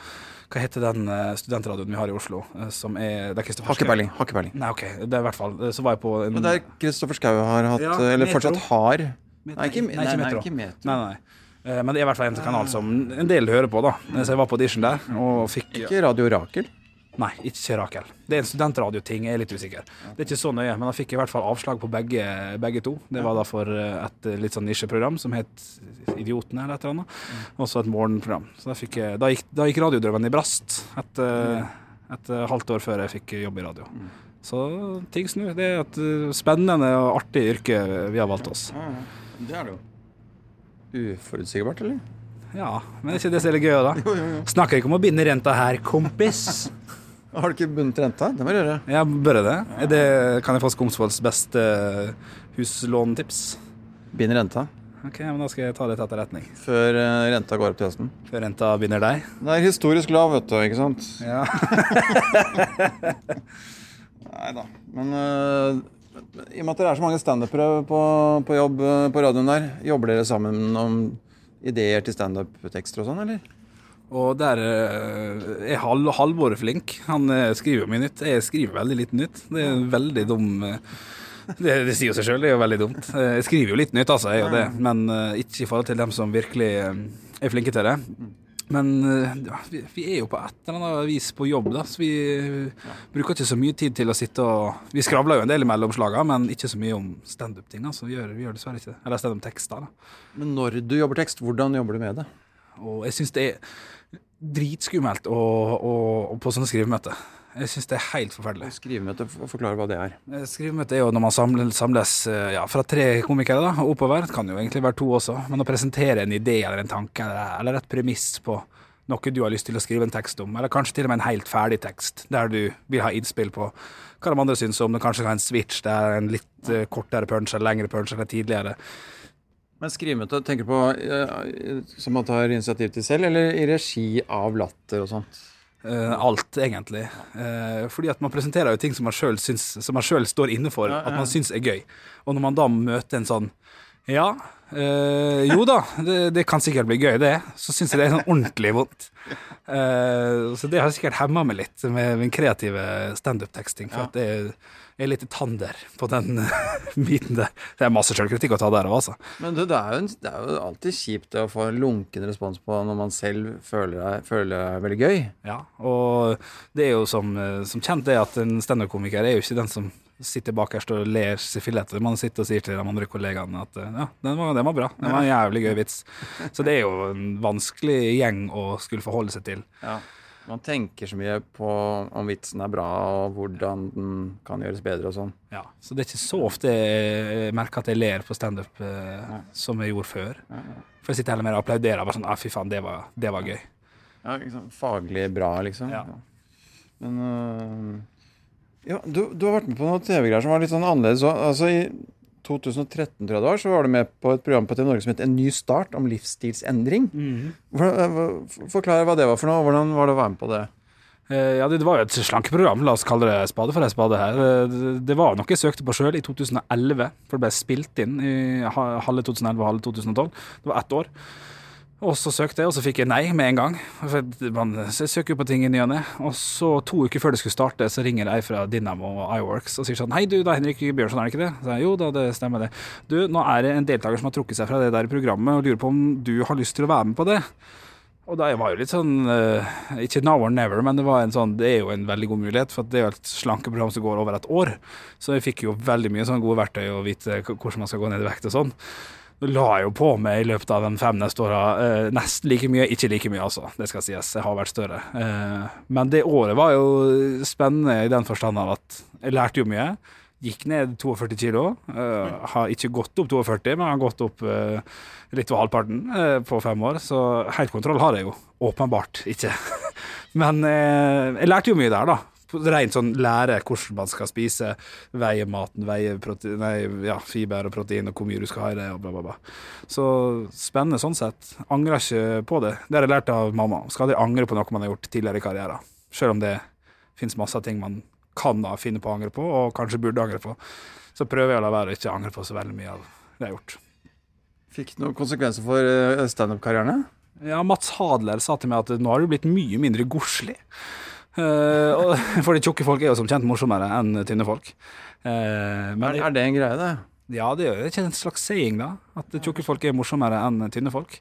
Hva heter den eh, studentradioen vi har i Oslo? eh, Som er det er Kristoffer Har ikke Schau. peiling. Har ikke peiling. Nei, ok, det er i hvert fall eh, Så var jeg på en Men der Kristoffer Schou har hatt, Ja, eller Metro. fortsatt har, Nei, ikke, nei, nei, ikke Metro. Nei, nei. Eh, Men det er i hvert fall en kanal som en del hører på, da. Så jeg var på audition der og fikk Ikke Radio Rakel. Nei, ikke Rakel. Det er en studentradioting, jeg er litt usikker. Det er ikke så nøye, men jeg fikk i hvert fall avslag på begge, begge to. Det var da for eh, et litt sånn nisjeprogram som het Idiotene eller et eller annet. Og så et morgenprogram. Så da, fikk jeg, da, gikk, da gikk radiodrømmen i brast et, eh, et eh, halvt år før jeg fikk jobb i radio. Så ting snur. Det er et eh, spennende og artig yrke vi har valgt oss. Det er det jo. Uforutsigbart, eller? Ja, men det er ikke det som er litt gøy, da. *laughs* Snakker ikke om å binde renta her, kompis. *laughs* Har du ikke bundet renta? Det må du gjøre. Ja, bør jeg det? Er det? Kan jeg få Skomsvolds beste huslåntips? Bind renta Ok, men Da skal jeg ta det til etterretning. før eh, renta går opp til høsten. Før renta binder deg. Det er historisk lav, vet du, ikke sant? Ja. *laughs* Nei da. Men eh, i og med at dere er så mange standupere på, på jobb eh, på radioen der, jobber dere sammen om ideer til standup-tekster og sånn, eller? Og der eh, er Hal Halvor flink. Han eh, skriver jo mye nytt. Jeg skriver veldig lite nytt. Det er veldig dum det, det sier jo seg sjøl, det er jo veldig dumt. Jeg skriver jo litt nytt, altså, jeg gjør det. Men eh, ikke i forhold til dem som virkelig er flinke til det. Men eh, ja, vi, vi er jo på et eller annet vis på jobb, da, så vi ja. bruker ikke så mye tid til å sitte og Vi skravler jo en del mellom slagene, men ikke så mye om standup-ting. Altså. Vi, gjør, vi gjør dessverre ikke det. Eller standup-tekster. Men når du jobber tekst, hvordan jobber du med det? Og jeg syns det er dritskummelt å, å, å på sånne skrivemøter. Jeg syns det er helt forferdelig. Skrivemøte, forklare forklar hva det er. Eh, Skrivemøte er jo når man samles, eh, ja, fra tre komikere da, og oppover. Det kan jo egentlig være to også. Men å presentere en idé eller en tanke eller, et premiss på noe du har lyst til å skrive en tekst om, eller kanskje til og med en helt ferdig tekst, der du vil ha innspill på hva de andre syns om det, kanskje ha en switch der en litt eh, kortere punch eller lengre punch eller tidligere. Men skrivemøte, tenker du på som man tar initiativ til selv, eller i regi av Latter og sånt? Eh, alt, egentlig. Eh, fordi at man presenterer jo ting som man sjøl står inne for, at man syns er gøy. Og når man da møter en sånn Ja, eh, jo da, det, det kan sikkert bli gøy, det. Så syns jeg det er sånn ordentlig vondt. Eh, så det har sikkert hemma meg litt med min kreative standup-teksting. For at det er, er litt tander på den biten der. Det er masse sjølkritikk å ta der òg, altså. Men du, det, er jo en, det er jo alltid kjipt å få en lunken respons på når man selv føler det er veldig gøy. Ja, og det er jo som, eh, som kjent det at en standup-komiker er jo ikke den som sitter bakerst og ler seg fillete. Man sitter og sier til de andre kollegaene at eh, ja, den var, den var bra. Den var en jævlig gøy vits. Så det er jo en vanskelig gjeng å skulle forholde seg til. Ja. Man tenker så mye på om vitsen er bra, og hvordan den kan gjøres bedre og sånn. Ja, så det er ikke så ofte jeg merker at jeg ler på standup eh, som jeg gjorde før. For jeg sitter heller mer og applauderer. Bare sånn, ah, fy faen, det var, det var gøy. Ja, liksom, faglig bra, liksom. Ja. Men øh, ja, du, du har vært med på noen TV-greier som var litt sånn annerledes. òg. Altså, I 2013 tror jeg det var, så var du med på et program på TV Norge som het En ny start, om livsstilsendring. Øh, hva- Forklar hva det var for noe. Hvordan var det å være med på det? Eh, Ja, det, var jo et slankeprogram, la oss kalle det spade for en spade her. Eh, Det, det var noe jeg søkte på sjøl i 2011, for det ble spilt inn i halve 2011 og halve 2012. Det var ett år. Og så søkte jeg, og så fikk jeg nei med en gang. For man, søker jo på ting i ny og ne. Og så to uker før det skulle starte, så ringer ei fra Dynamo og iWorks og sier sånn Hei, du, det er Henrik Bjørnson, er det ikke det? Så jeg, jo da, det stemmer det. Du, nå er det en deltaker som har trukket seg fra det der programmet og lurer på om du har lyst til å være med på det. Og da var jo litt sånn uh, Ikke now or never, men det var en sånn Det er jo en veldig god mulighet, for det er jo et slankeprogram som går over et år. Så jeg fikk jo veldig mye sånn gode verktøy å vite hvordan man skal gå ned i vekt og sånn. La jeg jo på meg i løpet av de fem neste åra eh, nesten like mye. Ikke like mye, altså. Det skal sies. Jeg har vært større. Eh, men det året var jo spennende i den forstand av at jeg lærte jo mye. Gikk ned 42 kilo. Eh, har ikke gått opp 42, men har gått opp eh, litt over halvparten eh, på fem år. Så helt kontroll har jeg jo åpenbart ikke. *laughs* men jeg lærte jo mye der, da. Rent sånn lære hvordan man skal spise, veie maten, veie protein, nei, ja, fiber og protein, og hvor mye du skal ha i det, og bla, bla, bla. Så spennende sånn sett. Angrer ikke på det. Det har jeg lært av mamma. Skal aldri angre på noe man har gjort tidligere i karrieren. Selv om det finnes masse ting man kan da finne på å angre på, og kanskje burde angre på. Så prøver jeg å la være å ikke angre på så veldig mye av det jeg har gjort. Fikk det noen konsekvenser for øh, standup-karrierne? Ja, Mats Hadler sa til meg at nå har du blitt mye mindre godslig. Eh, og- *laughs* tjukke folk er jo som kjent morsommere enn tynne folk. Eh, men Er, er det en greie, det? Ja, det er ikke en slags saying, da. At tjukke folk er morsommere enn tynne folk.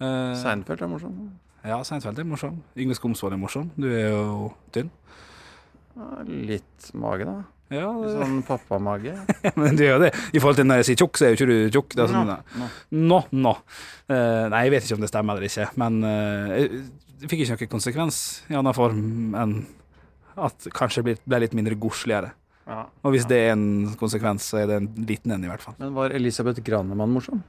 Eh, Seinfeld er morsom. ja, Seinfeld er morsom. Yngve Skomsvold er morsom. Du er jo tynn. Litt mage, da. Ja, Litt sånn pappamage. *laughs* men du gjør jo det. I forhold til når jeg sier tjukk, så er jo ikke du tjukk. Det sånn, Nå, Nå, nei, jeg vet ikke om det stemmer eller ikke, men eh, det fikk ikke noen konsekvens i annen form enn at kanskje det ble, litt mindre godsligere. Ja. Og hvis det er en konsekvens, så er det en liten en, i hvert fall. Men var Elisabeth Granemann morsom?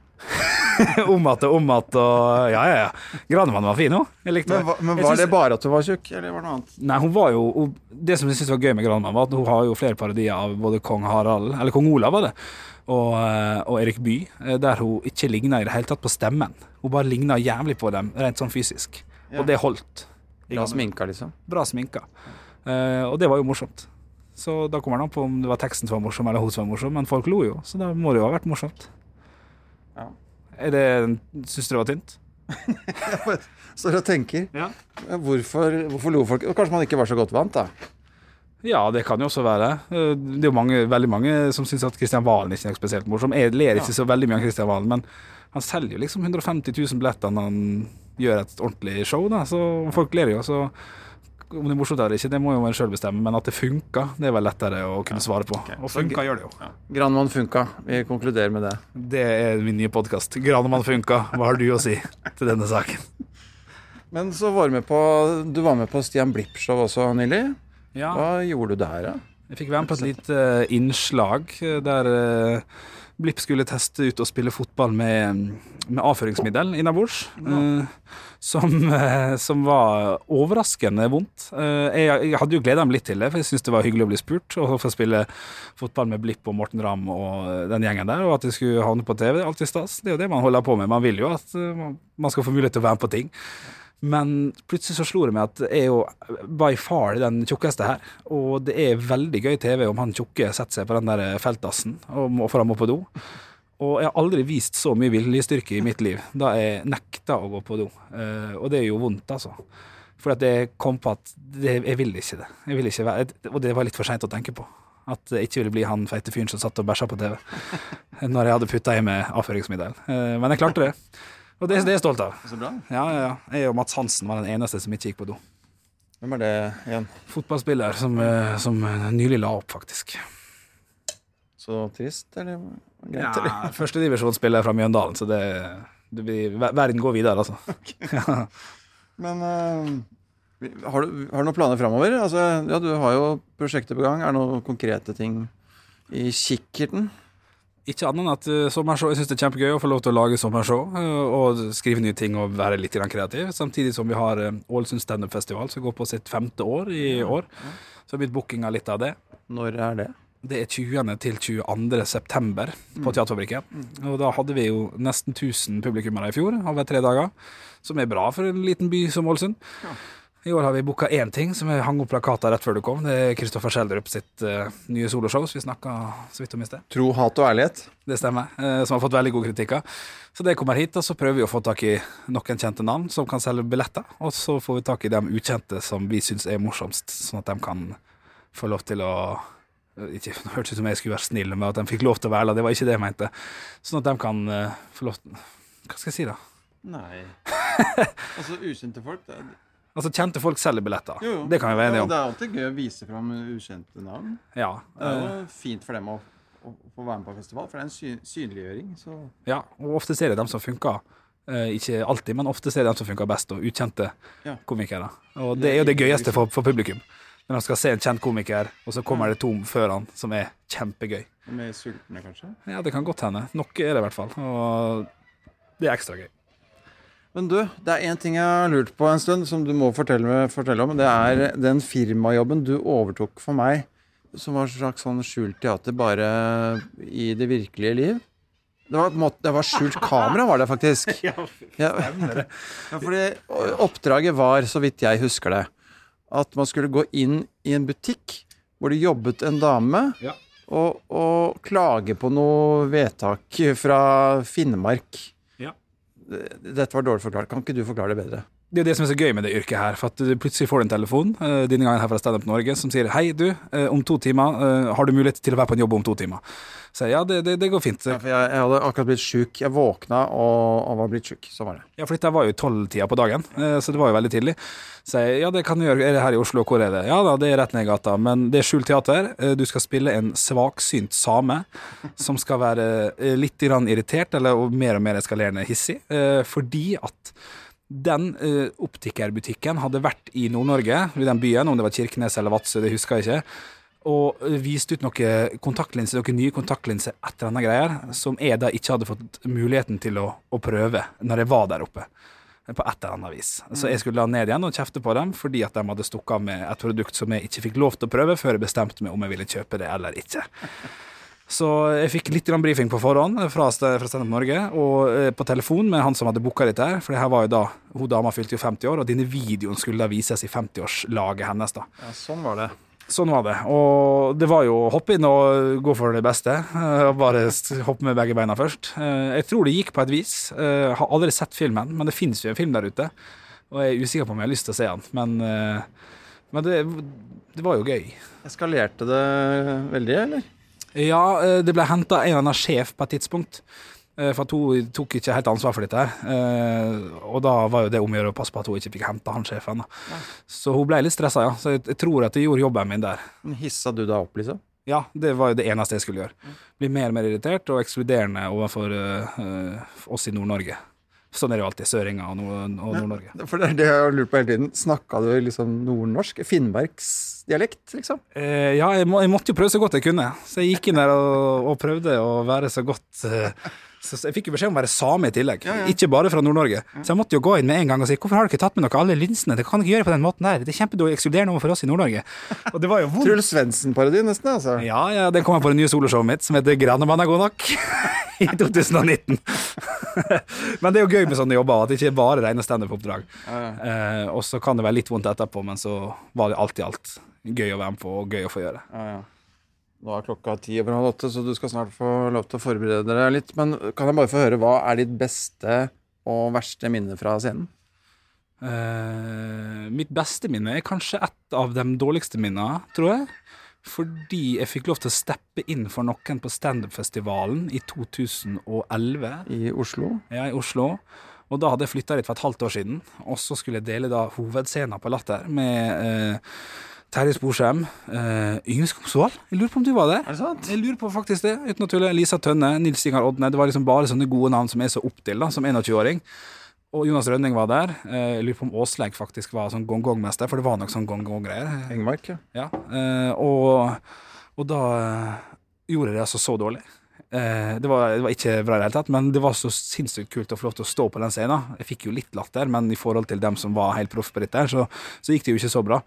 *laughs* om at og om at og Ja, ja, ja. Granemann var fin, hun. Jeg likte Men, hva- men Jeg var synes- det bare at hun var tjukk, eller var det noe annet? Nei, hun var jo hun, Det som jeg syntes var gøy med Granemann, var at hun har jo flere parodier av både kong Harald, eller kong Olav, var det, og, eh, og Erik Bye, eh, der hun ikke ligna i det hele tatt på stemmen. Hun bare ligna jævlig på dem, rent sånn fysisk. Og det holdt. Bra sminka, liksom. Bra sminka. Eh, og det var jo morsomt. Så da kommer det an på om det var teksten som var morsom, eller hun som var morsom, men folk lo jo, så da må det jo ha vært morsomt. Ja. Er det Syns du det var tynt? *laughs* Står og tenker. Ja. Hvorfor, hvorfor lo folk? Kanskje man ikke var så godt vant, da. Ja, det kan jo også være. Eh, Det er jo mange, veldig mange som syns at Kristian Valen ikke er spesielt morsom. Jeg ler ikke så veldig mye av Kristian Valen, men han selger jo liksom 150 000 billetter når han gjør et ordentlig show, da. Så folk ler jo. Så om det er morsomt eller ikke, det må jo man sjøl bestemme, men at det funker, det er vel lettere å kunne svare på. Og funka gjør det jo. Granemann funka. Vi konkluderer med det. Det er min nye podkast. Granemann funka. Hva har du å si til denne saken? Men så var du med på Du var med på Stian Blipp-show også nylig. Ja. Hva gjorde du der, da? Jeg fikk være med på et lite eh, innslag der eh, Blipp skulle teste ut og spille fotball med, med avføringsmiddel innabords. eh, som, eh, som var overraskende vondt. Eh, jeg, jeg hadde jo gleda meg litt til det, for jeg syntes det var hyggelig å bli spurt. Og få spille fotball med Blipp og Morten Ramm og den gjengen der. Og at de skulle havne på TV, alltid stas. Det er jo det man holder på med. Man vil jo at man- man skal få mulighet til å være med på ting. Men plutselig så slo det meg at jeg er jo by far den tjukkeste her. Og det er veldig gøy TV om han tjukke setter seg på den der feltdassen og for han må på do. Og jeg har aldri vist så mye viljestyrke i mitt liv da jeg nekta å gå på do. Eh, og det er jo vondt, altså. For at jeg kom på at det, jeg vil ikke det. Jeg vil ikke være, og det var litt for seint å tenke på. At jeg ikke ville bli han feite fyren som satt og bæsja på TV. *laughs* Når jeg hadde putta i meg avføringsmiddel. Eh, men jeg klarte det. Og det, det er jeg stolt av. Så bra. Ja, ja, ja. Jeg og Mats Hansen var den eneste som ikke gikk på do. Hvem er det igjen? Fotballspiller som, eh, som nylig la opp, faktisk. Så trist, eller? Greit, eller? Ja, Førstedivisjonsspiller fra Mjøndalen, så det, det blir, Verden går videre, altså. *laughs* Ja. Men uh, har, du, har du noen planer framover? Altså, ja, du har jo prosjekter på gang. Er det noen konkrete ting i kikkerten? Ikke annet enn at eh, sommershow, jeg syns det er kjempegøy å få lov til å lage sommershow eh, og skrive nye ting og være litt grann kreativ. Samtidig som vi har eh, Ålesund Standup Festival, som går på sitt femte år i år. Så har blitt bookinga litt av det. Når er det? Det er 20. til 22. september på Teaterfabrikken. Og da hadde vi jo nesten 1000 publikummere i fjor, over tre dager. Som er bra for en liten by som Ålesund. I år har vi booka én ting, som jeg hang opp plakater rett før du kom. Det er Kristoffer Schjelderup sitt uh, nye soloshow, som vi snakka så vidt om i sted. Tro, hat og ærlighet. Det stemmer. Uh, som har fått veldig gode kritikker. Så det kommer hit, og så prøver vi å få tak i noen kjente navn som kan selge billetter. Og så får vi tak i de ukjente som vi syns er morsomst, sånn at de kan få lov til å ikke, Det hørtes ut som jeg skulle være snill med at de fikk lov til å være der, det var ikke det jeg mente. Sånn at de kan uh, få lov til Hva skal jeg si, da? Nei. *laughs* altså ukjente folk det er, Altså, kjente folk selger billetter. Jo, jo. Det kan vi være enige Ja, om. det er alltid gøy å vise fram ukjente navn. Ja, Det er jo fint for dem å, å, få være med på festival, for det er en sy synliggjøring. Så ja, og ofte ser jeg dem som funker. Eh, ikke alltid, men ofte ser jeg dem som funker best, og ukjente Ja. komikere. Og det er jo det gøyeste for, for publikum. Når man skal se en kjent komiker, og så kommer det to før han som er kjempegøy. mer sultne, kanskje. Ja, det kan godt hende. Noe er det i hvert fall. Og det er ekstra gøy. Men du, det er én ting jeg har lurt på en stund, som du må fortelle, fortelle om. Det er den firmajobben du overtok for meg, som var et slags sånn skjult teater bare i det virkelige liv. Det var, måte- det var skjult kamera, var det faktisk. *laughs* Ja, ja, fordi oppdraget var, så vidt jeg husker det, at man skulle gå inn i en butikk hvor det jobbet en dame Ja. og, og klage på noe vedtak fra Finnmark. Dette var dårlig forklart. Kan ikke du forklare det bedre? Det er jo det som er så gøy med det yrket her. For at du plutselig får du en telefon, uh, denne gangen her fra Stand Up Norge, som sier hei, du, uh, om to timer uh, har du mulighet til å være på en jobb om to timer. Så jeg, ja, det, det, det går fint. Ja, jeg, jeg hadde akkurat blitt sjuk. Jeg våkna og, og var blitt sjuk. Så var det. Ja, for dette var jo tolvtida på dagen, så det var jo veldig tidlig. Så jeg, ja, det kan du gjøre. Er det her i Oslo? Hvor er det? Ja da, det er rett ned i gata. Men det er skjult teater. Du skal spille en svaksynt same som skal være litt grann irritert, eller mer og mer eskalerende hissig, fordi at den uh, optikerbutikken hadde vært i Nord-Norge, i den byen, om det var Kirkenes eller Vadsø, det husker jeg ikke, og viste ut noen kontaktlinser, noen nye kontaktlinser, et eller annet greier, som jeg da ikke hadde fått muligheten til å, å prøve når jeg var der oppe. På et eller annet vis. Så jeg skulle la ned igjen og kjefte på dem fordi at de hadde stukket av med et produkt som jeg ikke fikk lov til å prøve før jeg bestemte meg om jeg ville kjøpe det eller ikke. Så jeg fikk litt grann brifing på forhånd fra, fra Standup Norge, og eh, på telefon med han som hadde booka dette her. For det her var jo da Hun dama fylte jo 50 år, og denne videoen skulle da vises i 50-årslaget hennes. da. Ja, sånn var det. Sånn var det. Og det var jo å hoppe inn og gå for det beste. eh, Og bare hoppe med begge beina først. Eh, Jeg tror det gikk på et vis. Jeg har aldri sett filmen, men det finnes jo en film der ute. Og jeg er usikker på om jeg har lyst til å se den. Men, men det, det var jo gøy. Eskalerte det veldig, eller? Ja, eh, det ble henta en eller annen sjef på et tidspunkt. eh, For at hun tok ikke helt ansvar for dette. her Eh, Og da var jo det om å gjøre å passe på at hun ikke fikk henta han sjefen. da. Så hun ble litt stressa, ja. Så jeg, tror at jeg gjorde jobben min der. Hissa du deg opp, liksom? Ja, det var jo det eneste jeg skulle gjøre. Bli mer og mer irritert og ekskluderende overfor eh, oss i Nord-Norge. Sånn er det jo alltid. Søringa og, Nord- Nord-Norge. For det er har jeg lurt på hele tiden. Snakka du liksom nordnorsk? Finnmarksdialekt, liksom? Eh, ja, jeg, må, jeg måtte jo prøve så godt jeg kunne. Så jeg gikk inn der og, og prøvde å være så godt eh, så jeg fikk jo beskjed om å være same i tillegg, ikke bare fra Nord-Norge. Så jeg måtte jo gå inn med en gang og si hvorfor har du ikke tatt med dere alle linsene? Det kan du ikke gjøre på den måten der. Det er kjempedårlig ekskluderende overfor oss i Nord-Norge. Og det var jo vondt. Truls Svendsen-parodi, nesten, altså. Ja, ja, den kommer på det nye soloshowet mitt som heter 'Granemann er god nok' *laughs* i 2019. *laughs* men det er jo gøy med sånne jobber, at det ikke er bare rene standup-oppdrag. Eh, og så kan det være litt vondt etterpå, men så var det alt i alt gøy å være med på og gøy å få gjøre. Ja, ja. Nå er klokka ti over halv åtte, så du skal snart få lov til å forberede deg litt. Men kan jeg bare få høre, hva er ditt beste og verste minne fra scenen? Uh, mitt beste minne er kanskje et av de dårligste minnene, tror jeg. Fordi jeg fikk lov til å steppe inn for noen på standupfestivalen i 2011. I Oslo? Ja, i Oslo. Og da hadde jeg flytta dit for et halvt år siden. Og så skulle jeg dele da hovedscenen på Latter med eh, Terje Sporsem. Uh, Yngve Skomsvold. Jeg lurer på om du var der? Er det sant? Jeg lurer på faktisk det, uten å tulle. Lisa Tønne, Nils Ingar Odne. Det var liksom bare sånne gode navn som er så opp til da, som 21-åring. Og Jonas Rønning var der. Eh, Jeg lurer på om Åsleik faktisk var sånn gong-gong-mester, for det var nok sånn gong-gong-greier. Engmark, ja. Ja, Uh, og, og da gjorde jeg det altså så dårlig. Uh, det, var, det var ikke bra i det hele tatt, men det var så sinnssykt kult å få lov til å stå på den scenen. Jeg fikk jo litt latter, men i forhold til dem som var helt proff på dette, så, så gikk det jo ikke så bra.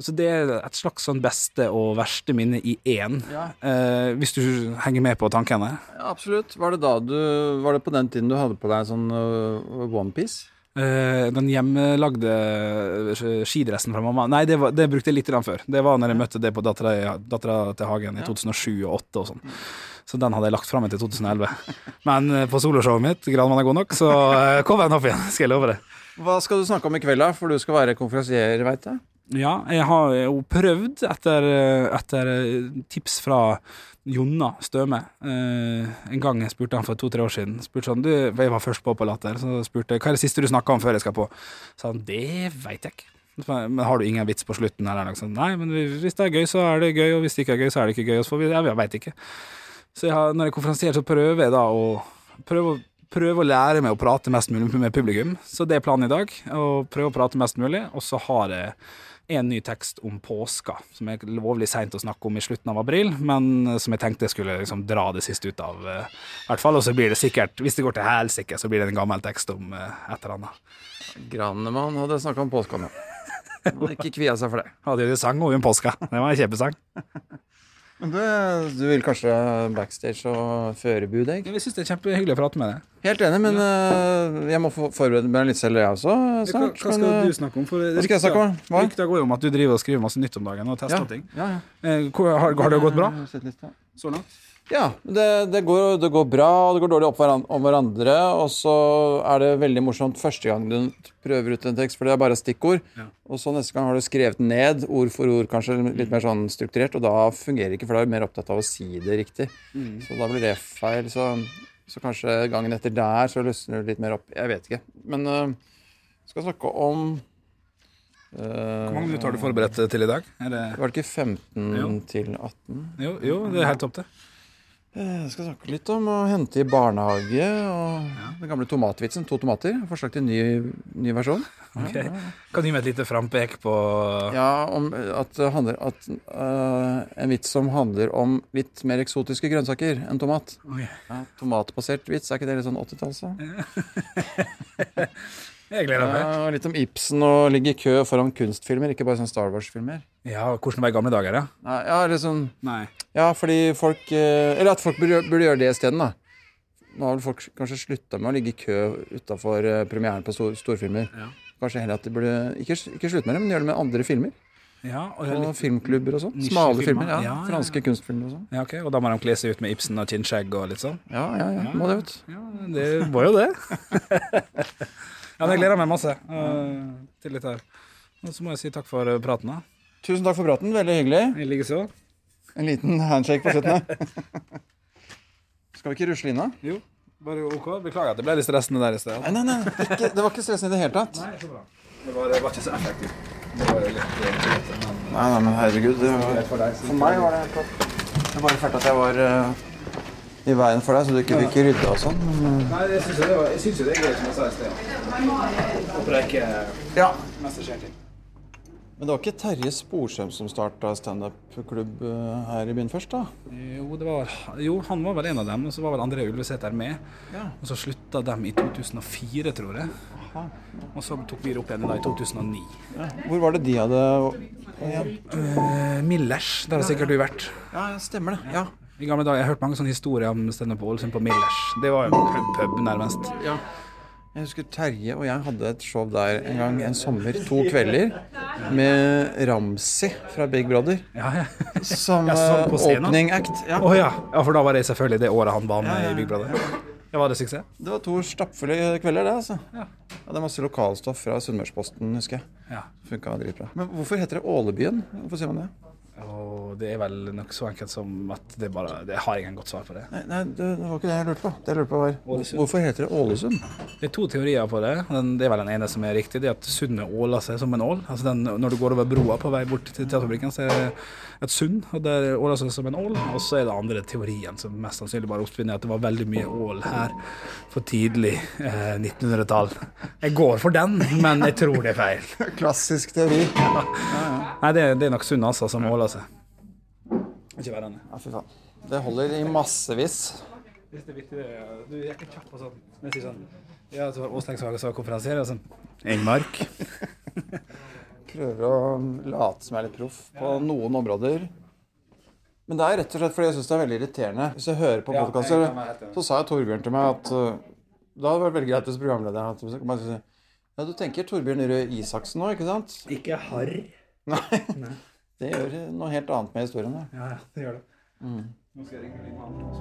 Så det er et slags sånn beste og verste minne i én, eh, hvis du henger med på tankene. ja. Absolutt. Var det da du Var det på den tiden du hadde på deg sånn uh, onepiece? Eh, den hjemmelagde eh, skidressen fra mamma Nei, det, var, det brukte jeg litt før. Det var når jeg møtte det på dattera til Hagen i 2007 og 2008 og sånn. Så den hadde jeg lagt fram til 2011. *laughs* Men eh, på soloshowet mitt, 'Granmann er god nok', så kom den opp igjen, skal jeg love det. Hva skal du snakke om i kveld, da? For du skal være konferansier, veit jeg. Ja, jeg har jo prøvd etter, etter tips fra Jonna Støme. Eh, en gang jeg spurte han for to-tre år siden. Spurte sånn, du, Jeg var først på på Latter, så spurte jeg hva er det siste du snakka om før jeg skal på. Så han det veit jeg ikke. Men har du ingen vits på slutten? Eller noe sånt? Nei, men hvis det er gøy, så er det gøy, og hvis det ikke er gøy, så er det ikke gøy. Og så vi, jeg veit ikke. Så jeg har, når jeg konferansierer, så prøver jeg da å prøve, prøve å lære meg å prate mest mulig med publikum. Så det er planen i dag. Å prøve å prate mest mulig. Og så har jeg en ny tekst om påska, som er lovlig seint å snakke om i slutten av april, men som jeg tenkte jeg skulle liksom dra det siste ut av. eh, I hvert fall, Og så blir det sikkert, hvis det går til helsike, så blir det en gammel tekst om eh, et eller annet. Granemann hadde snakka om påska nå. Han *laughs* hadde ikke kvia seg for det. Hadde jo sang om påska. Det var en kjempesang. Men du, du vil kanskje backstage og førebud, deg? Jeg syns det er kjempehyggelig å prate med deg. Helt enig, men ja. jeg må forberede meg litt selv, jeg også. Snart. hva hva skal men, du snakke om? For hva skal jeg snakke om? Hva? Rykta går jo om at du driver og skriver masse nytt om dagen og tester ja, ting. ja, ja. Eh, har, har det gått bra? Så langt? Ja, det, det, går, det går bra, og det går dårlig opp om hverandre. Og så er det veldig morsomt første gang du prøver ut en tekst, for det er bare stikkord. Og så neste gang har du skrevet den ned, ord for ord, kanskje litt mer sånn strukturert, og da fungerer det ikke, for da er du mer opptatt av å si det riktig. Så da blir det feil. Så, så kanskje gangen etter der så løsner du litt mer opp. Jeg vet ikke. Men uh, skal snakke om øh, Hvor mange minutter har du forberedt til i dag? Er det... Var det ikke 15 Jo. til 18? Jo, jo, det er helt topp, det. Eh, Jeg skal snakke litt om å hente i barnehage og den gamle tomatvitsen. To tomater. Forslag til ny, ny versjon. Ok. Kan du gi meg et lite frampek på Ja, om at, handler, at uh, En vits som handler om litt mer eksotiske grønnsaker enn tomat. Okay. Ja, tomatbasert vits, er ikke det litt sånn 80-talls? *laughs* da? Jeg gleder meg. Ja, litt om Ibsen og ligge i kø foran kunstfilmer, ikke bare sånn Star Wars-filmer. Ja, hvordan var i gamle dager, ja? Nei, Ja, litt sånn Nei. Ja, fordi folk eh, Eller at folk burde, burde gjøre det isteden, da. Nå har vel folk kanskje slutta med å ligge i kø utafor premieren på stor, storfilmer. Ja. Kanskje heller at de burde ikke, ikke slutte med det, men gjøre det med andre filmer. Ja, og, Og filmklubber og sånn. Smale filmer. Ja, Ja, ja, ja. Franske kunstfilmer og sånn. ja, ok, og da må de kle seg ut med Ibsen og kinnskjegg og litt sånn? Ja, ja, ja. Må det, vet du. Ja, det var jo det. *laughs* ja, men jeg gleder meg masse uh, til litt her. Og så må jeg si takk for øh, praten. da. Tusen takk for praten. Veldig hyggelig. I likeså. En liten handshake på slutten. *laughs* Skal vi ikke rusle inn, da? Jo, bare OK. Beklager at det ble litt stressende der i sted. Nei, nei, nei. Ikke, det var ikke stressende i det hele tatt. Nei, så bra. Det var, det var ikke så effektivt. Det var jo litt men Nei, nei, men herregud. Det var, for meg var det helt topp. var bare fælt at jeg var eh, i veien for deg, så du ikke fikk rydda og sånn. Men, eh, Nei, jeg syns jo det, synes jo det er greit, som jeg sa i sted. Håper det ikke ja. mest skjer til. Men det var ikke Terje Sporsem som starta standup-klubb eh, her i byen først, da? Jo, det var, jo, han var vel en av dem, og så var vel André Ulvesæter med. Ja. Og så slutta dem i 2004, tror jeg. Og så tok vi det opp igjen da i 2009. Hvor var det de hadde Ja, Uh, Millers, der har sikkert du vært. ja stemmer det. Ja. I gamle dager, Jeg har hørt mange sånne historier om standup på Ålesund på Millers. Det var jo en pub, nærmest. ja. Jeg husker Terje og jeg hadde et show der en gang en sommer, to kvelder, med Ramsi fra Big Brother Ja, ja. som eh, opening act. Ja. Oh, ja. ja, for da var det selvfølgelig det året han var med i Big Brother. Ja, Var det suksess? Det var to stappfulle kvelder, det, altså. Ja. det er masse lokalstoff fra Sunnmørsposten, husker jeg. Ja. Funka dritbra. Men hvorfor heter det Ålebyen? Hvorfor sier man det? Og det er vel noe så enkelt som at det bare Det har ingen godt svar på det. Nei, nei det, det var ikke det jeg lurte på. Det jeg lurte på var Ålesund. Hvorfor heter det Ålesund? Det er to teorier på det. Den, det er vel den ene som er riktig. Det er at sundet åler seg som en ål. Altså den, når du går over broa på vei bort til Teaterfabrikken, så er det et sund, og der åler seg som en ål. Og så er det andre teorien, som mest sannsynlig bare oppspinner, at det var veldig mye ål her for tidlig eh, 1900-tall. Jeg går for den, men jeg tror det er feil. *laughs* Klassisk teori. Nei, det, det er nok sundet altså, som åler seg. Ikke verre enn det. Ja, fy faen. Det holder i massevis. Hvis det er viktig, du er ikke kjapp og sånn. Men jeg sier sånn Ja, så var Åsleik Saga som var konferansier, og sånn Engmark. *laughs* Prøver å late som jeg er litt proff på noen områder. Men det er rett og slett fordi jeg syns det er veldig irriterende. Hvis jeg hører på Ja, podkaster, så sa jeg Torbjørn til meg at uh, Det hadde vært veldig greit hvis programlederen hadde sagt si, Ja, du tenker Torbjørn Røe Isaksen nå, ikke sant? Ikke harr. Nei. Det gjør noe helt annet med historien. Da. Ja, ja, det gjør det. Mm. Nå skal jeg ringe litt annet.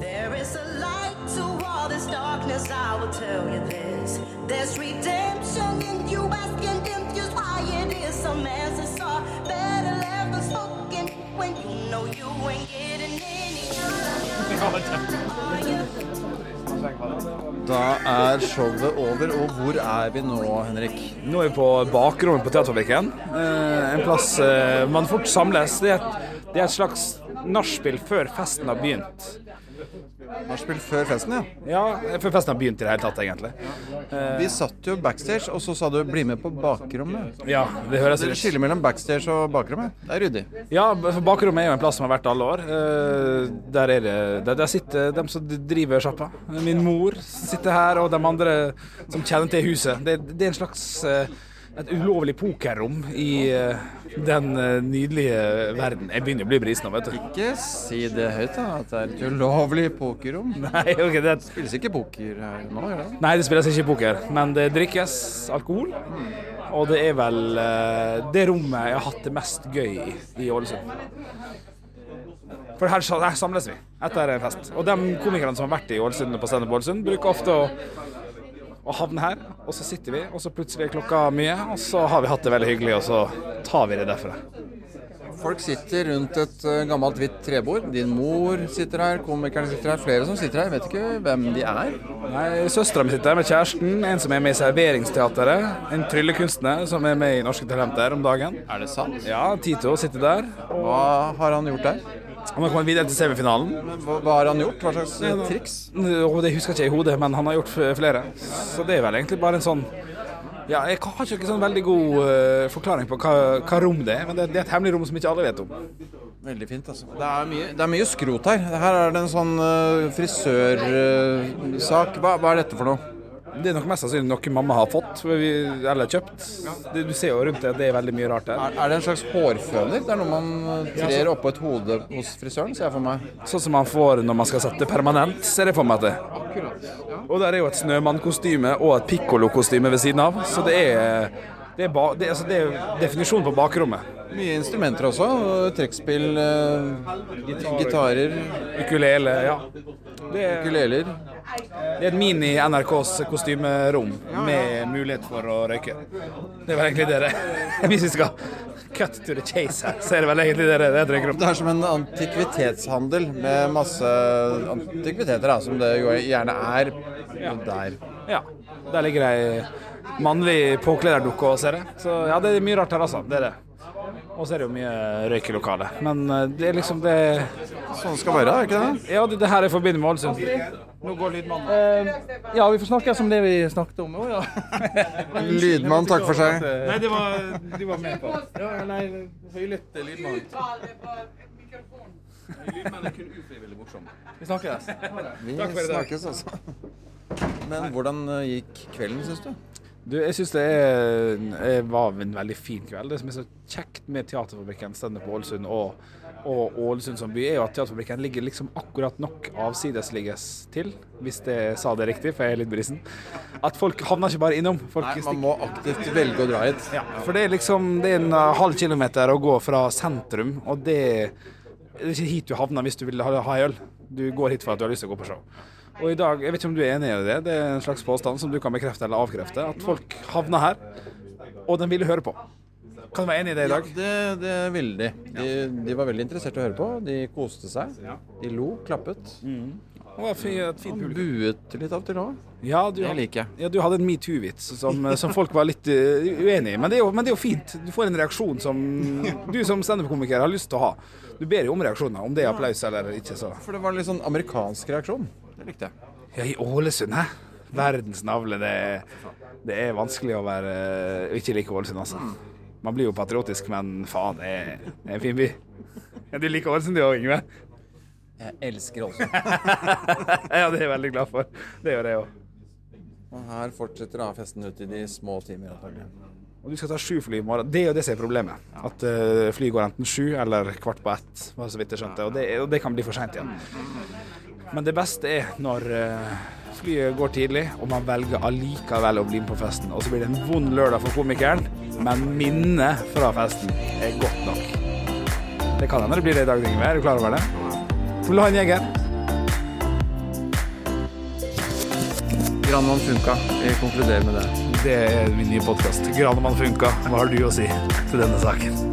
There is a light to all this darkness, I will tell you this. There's redemption in you, asking confused why it is some answers are better left unspoken when you know you ain't getting any *laughs* Da er showet over, og hvor er vi nå, Henrik? Nå er vi på bakrommet på Teaterfabrikken. Eh, en plass eh, man fort samles. Det er et, det er et slags nachspiel før festen har begynt. Nachspiel før festen, ja. Ja, før festen har begynt i det hele tatt, egentlig. Vi satt jo backstage, og så sa du 'bli med på bakrommet'. Ja, det høres Dere skiller mellom backstage og bakrommet. Det er ryddig. Ja, for bakrommet er jo en plass som har vært alle år. Eh, Der, er det, der, der sitter de som driver sjappa. Min mor sitter her, og de andre som kjenner til huset. Det, det er en slags eh, et ulovlig pokerrom i eh, den eh, nydelige verden. Jeg begynner å bli brisen nå, vet du. Ikke si det høyt, da. At det er et ulovlig pokerrom. *laughs* Nei, ok, det, Spilles ikke poker her nå, gjør det? nei, det spilles ikke poker, men det drikkes alkohol. Og det er vel eh, det rommet jeg har hatt det mest gøy i i Ålesund. For her, her samles vi etter en fest. Og de komikerne som har vært i Ålesund på Standup Ålesund, bruker ofte å, å havne her. Og så sitter vi, og så plutselig er klokka mye, og så har vi hatt det veldig hyggelig, og så tar vi det derfra. Folk sitter rundt et eh, gammelt hvitt trebord. Din mor sitter her, komikerne sitter her, flere som sitter her. Jeg vet ikke hvem de er. Nei, Søstera mi sitter her med kjæresten, en som er med i Serveringsteateret. en tryllekunstner som er med i Norske Talenter om dagen. Er det sant? Ja, Tito sitter der. Hva har han gjort der? Han har kommet videre til semifinalen. Hva, hva har han gjort? Hva slags eh, triks? Det husker jeg ikke i hodet, men han har gjort flere. Så det er vel egentlig bare en sånn Ja, jeg har ikke sånn veldig god uh, forklaring på hva, hva rom det er, men det, det er et hemmelig rom som ikke alle vet om. Veldig fint, altså. Det er mye, det er mye skrot her. Her er det en sånn uh, frisørsak. hva, hva er dette for noe? Det er nok mest sannsynlig noe mamma har fått eller kjøpt. Det, du ser jo rundt det, det er veldig mye rart der. Er, er det en slags hårføner? Det er noe man trer oppå et hode hos frisøren, ser jeg for meg. Sånn som man får når man skal sette permanent, ser jeg for meg det. Og der er jo et snømannkostyme og et pikkolokostyme ved siden av, så det er, det er, ba, det, altså det er definisjonen på bakrommet. Mye instrumenter også. og Trekkspill, eh, gitarer, Ukulele, ja. Det er, ukuleler. Det er et mini-NRKs kostymerom med mulighet for å røyke. Det er vel egentlig det det er. *laughs* Hvis vi skal cut to the chase her, så er det vel egentlig det det er. Det er som en antikvitetshandel med masse antikviteter, da, som det jo gjerne er der. Ja. Der ligger ei mannlig påklederdukke og ser det. Så ja, det er mye rart her, altså. Det er det. Og så er det jo mye røyk i lokalet. Men eh, det er liksom det Sånn skal være, er ikke det? Ja, det, det her er forbinder med Ålesund. Nå går lydmannen. Ja, vi får snakkes om det vi snakket om. Oh, ja. *laughs* Lydmann, takk for seg. Nei, det var, de var med på. ja, nei, høylytt lydmann. Lydmannen er kun ufrivillig morsom. Vi snakkes. Vi snakkes, altså. Men hvordan eh, gikk kvelden, syns du? Du, jeg syns det er, er, var en veldig fin kveld. Det som er så kjekt med Teaterfabrikken standup på Ålesund og, og Ålesund som by, er jo at Teaterfabrikken ligger liksom akkurat nok avsidesligges til, hvis jeg sa det riktig, for jeg er litt brisen. At folk havner ikke bare innom. Folk Nei, man må aktivt velge å dra hit. Ja, for det er liksom Det er en uh, halv kilometer å gå fra sentrum, og det, det er ikke hit du havner hvis du vil ha, ha øl. Du går hit for at du har lyst til å gå på show. Og i dag, jeg vet ikke om du er enig i det, det er en slags påstand som du kan bekrefte eller avkrefte, at folk havner her, og de ville høre på. Kan du være enig i det i dag? Det, det ville de. de. De var veldig interessert i å høre på. De koste seg. De lo, klappet. Det var et fint Og publikum. buet litt av og til òg. Ja, du, Det liker jeg. ja, du hadde en metoo-vits som, som folk var litt uh, uenig i, men det, er jo, men det er jo fint. Du får en reaksjon som du som standup-komiker har lyst til å ha. Du ber jo om reaksjoner, om det er applaus eller ikke. så. For det var en litt sånn amerikansk reaksjon. Det likte jeg. Ja, i Ålesund, hæ? Verdens navle. Det, det er vanskelig å være å ikke like Ålesund, altså. Man blir jo patriotisk, men faen, det er, det er en fin by. Ja, du liker Ålesund du òg, Yngve? Jeg elsker også. *laughs* Ja, det er jeg veldig glad for. Det gjør jeg òg. Og her fortsetter da festen ut i de små timer. antagelig. Og du skal ta sju fly i morgen. Det er jo det som er problemet. At uh, flyet går enten sju eller kvart på ett, var så vidt jeg skjønte. Og det, og det kan bli for seint igjen. Men det beste er når eh, flyet går tidlig, og man velger allikevel å bli med på festen. Og så blir det en vond lørdag for komikeren, men minnet fra festen er godt nok. Det kan hende det blir det i dag, Yngve. Er du klar over det? Vil du ha en jeger? Granmann funka. Jeg konkluderer med det. Det er min nye podkast. Granemann funka. Hva har du å si til denne saken?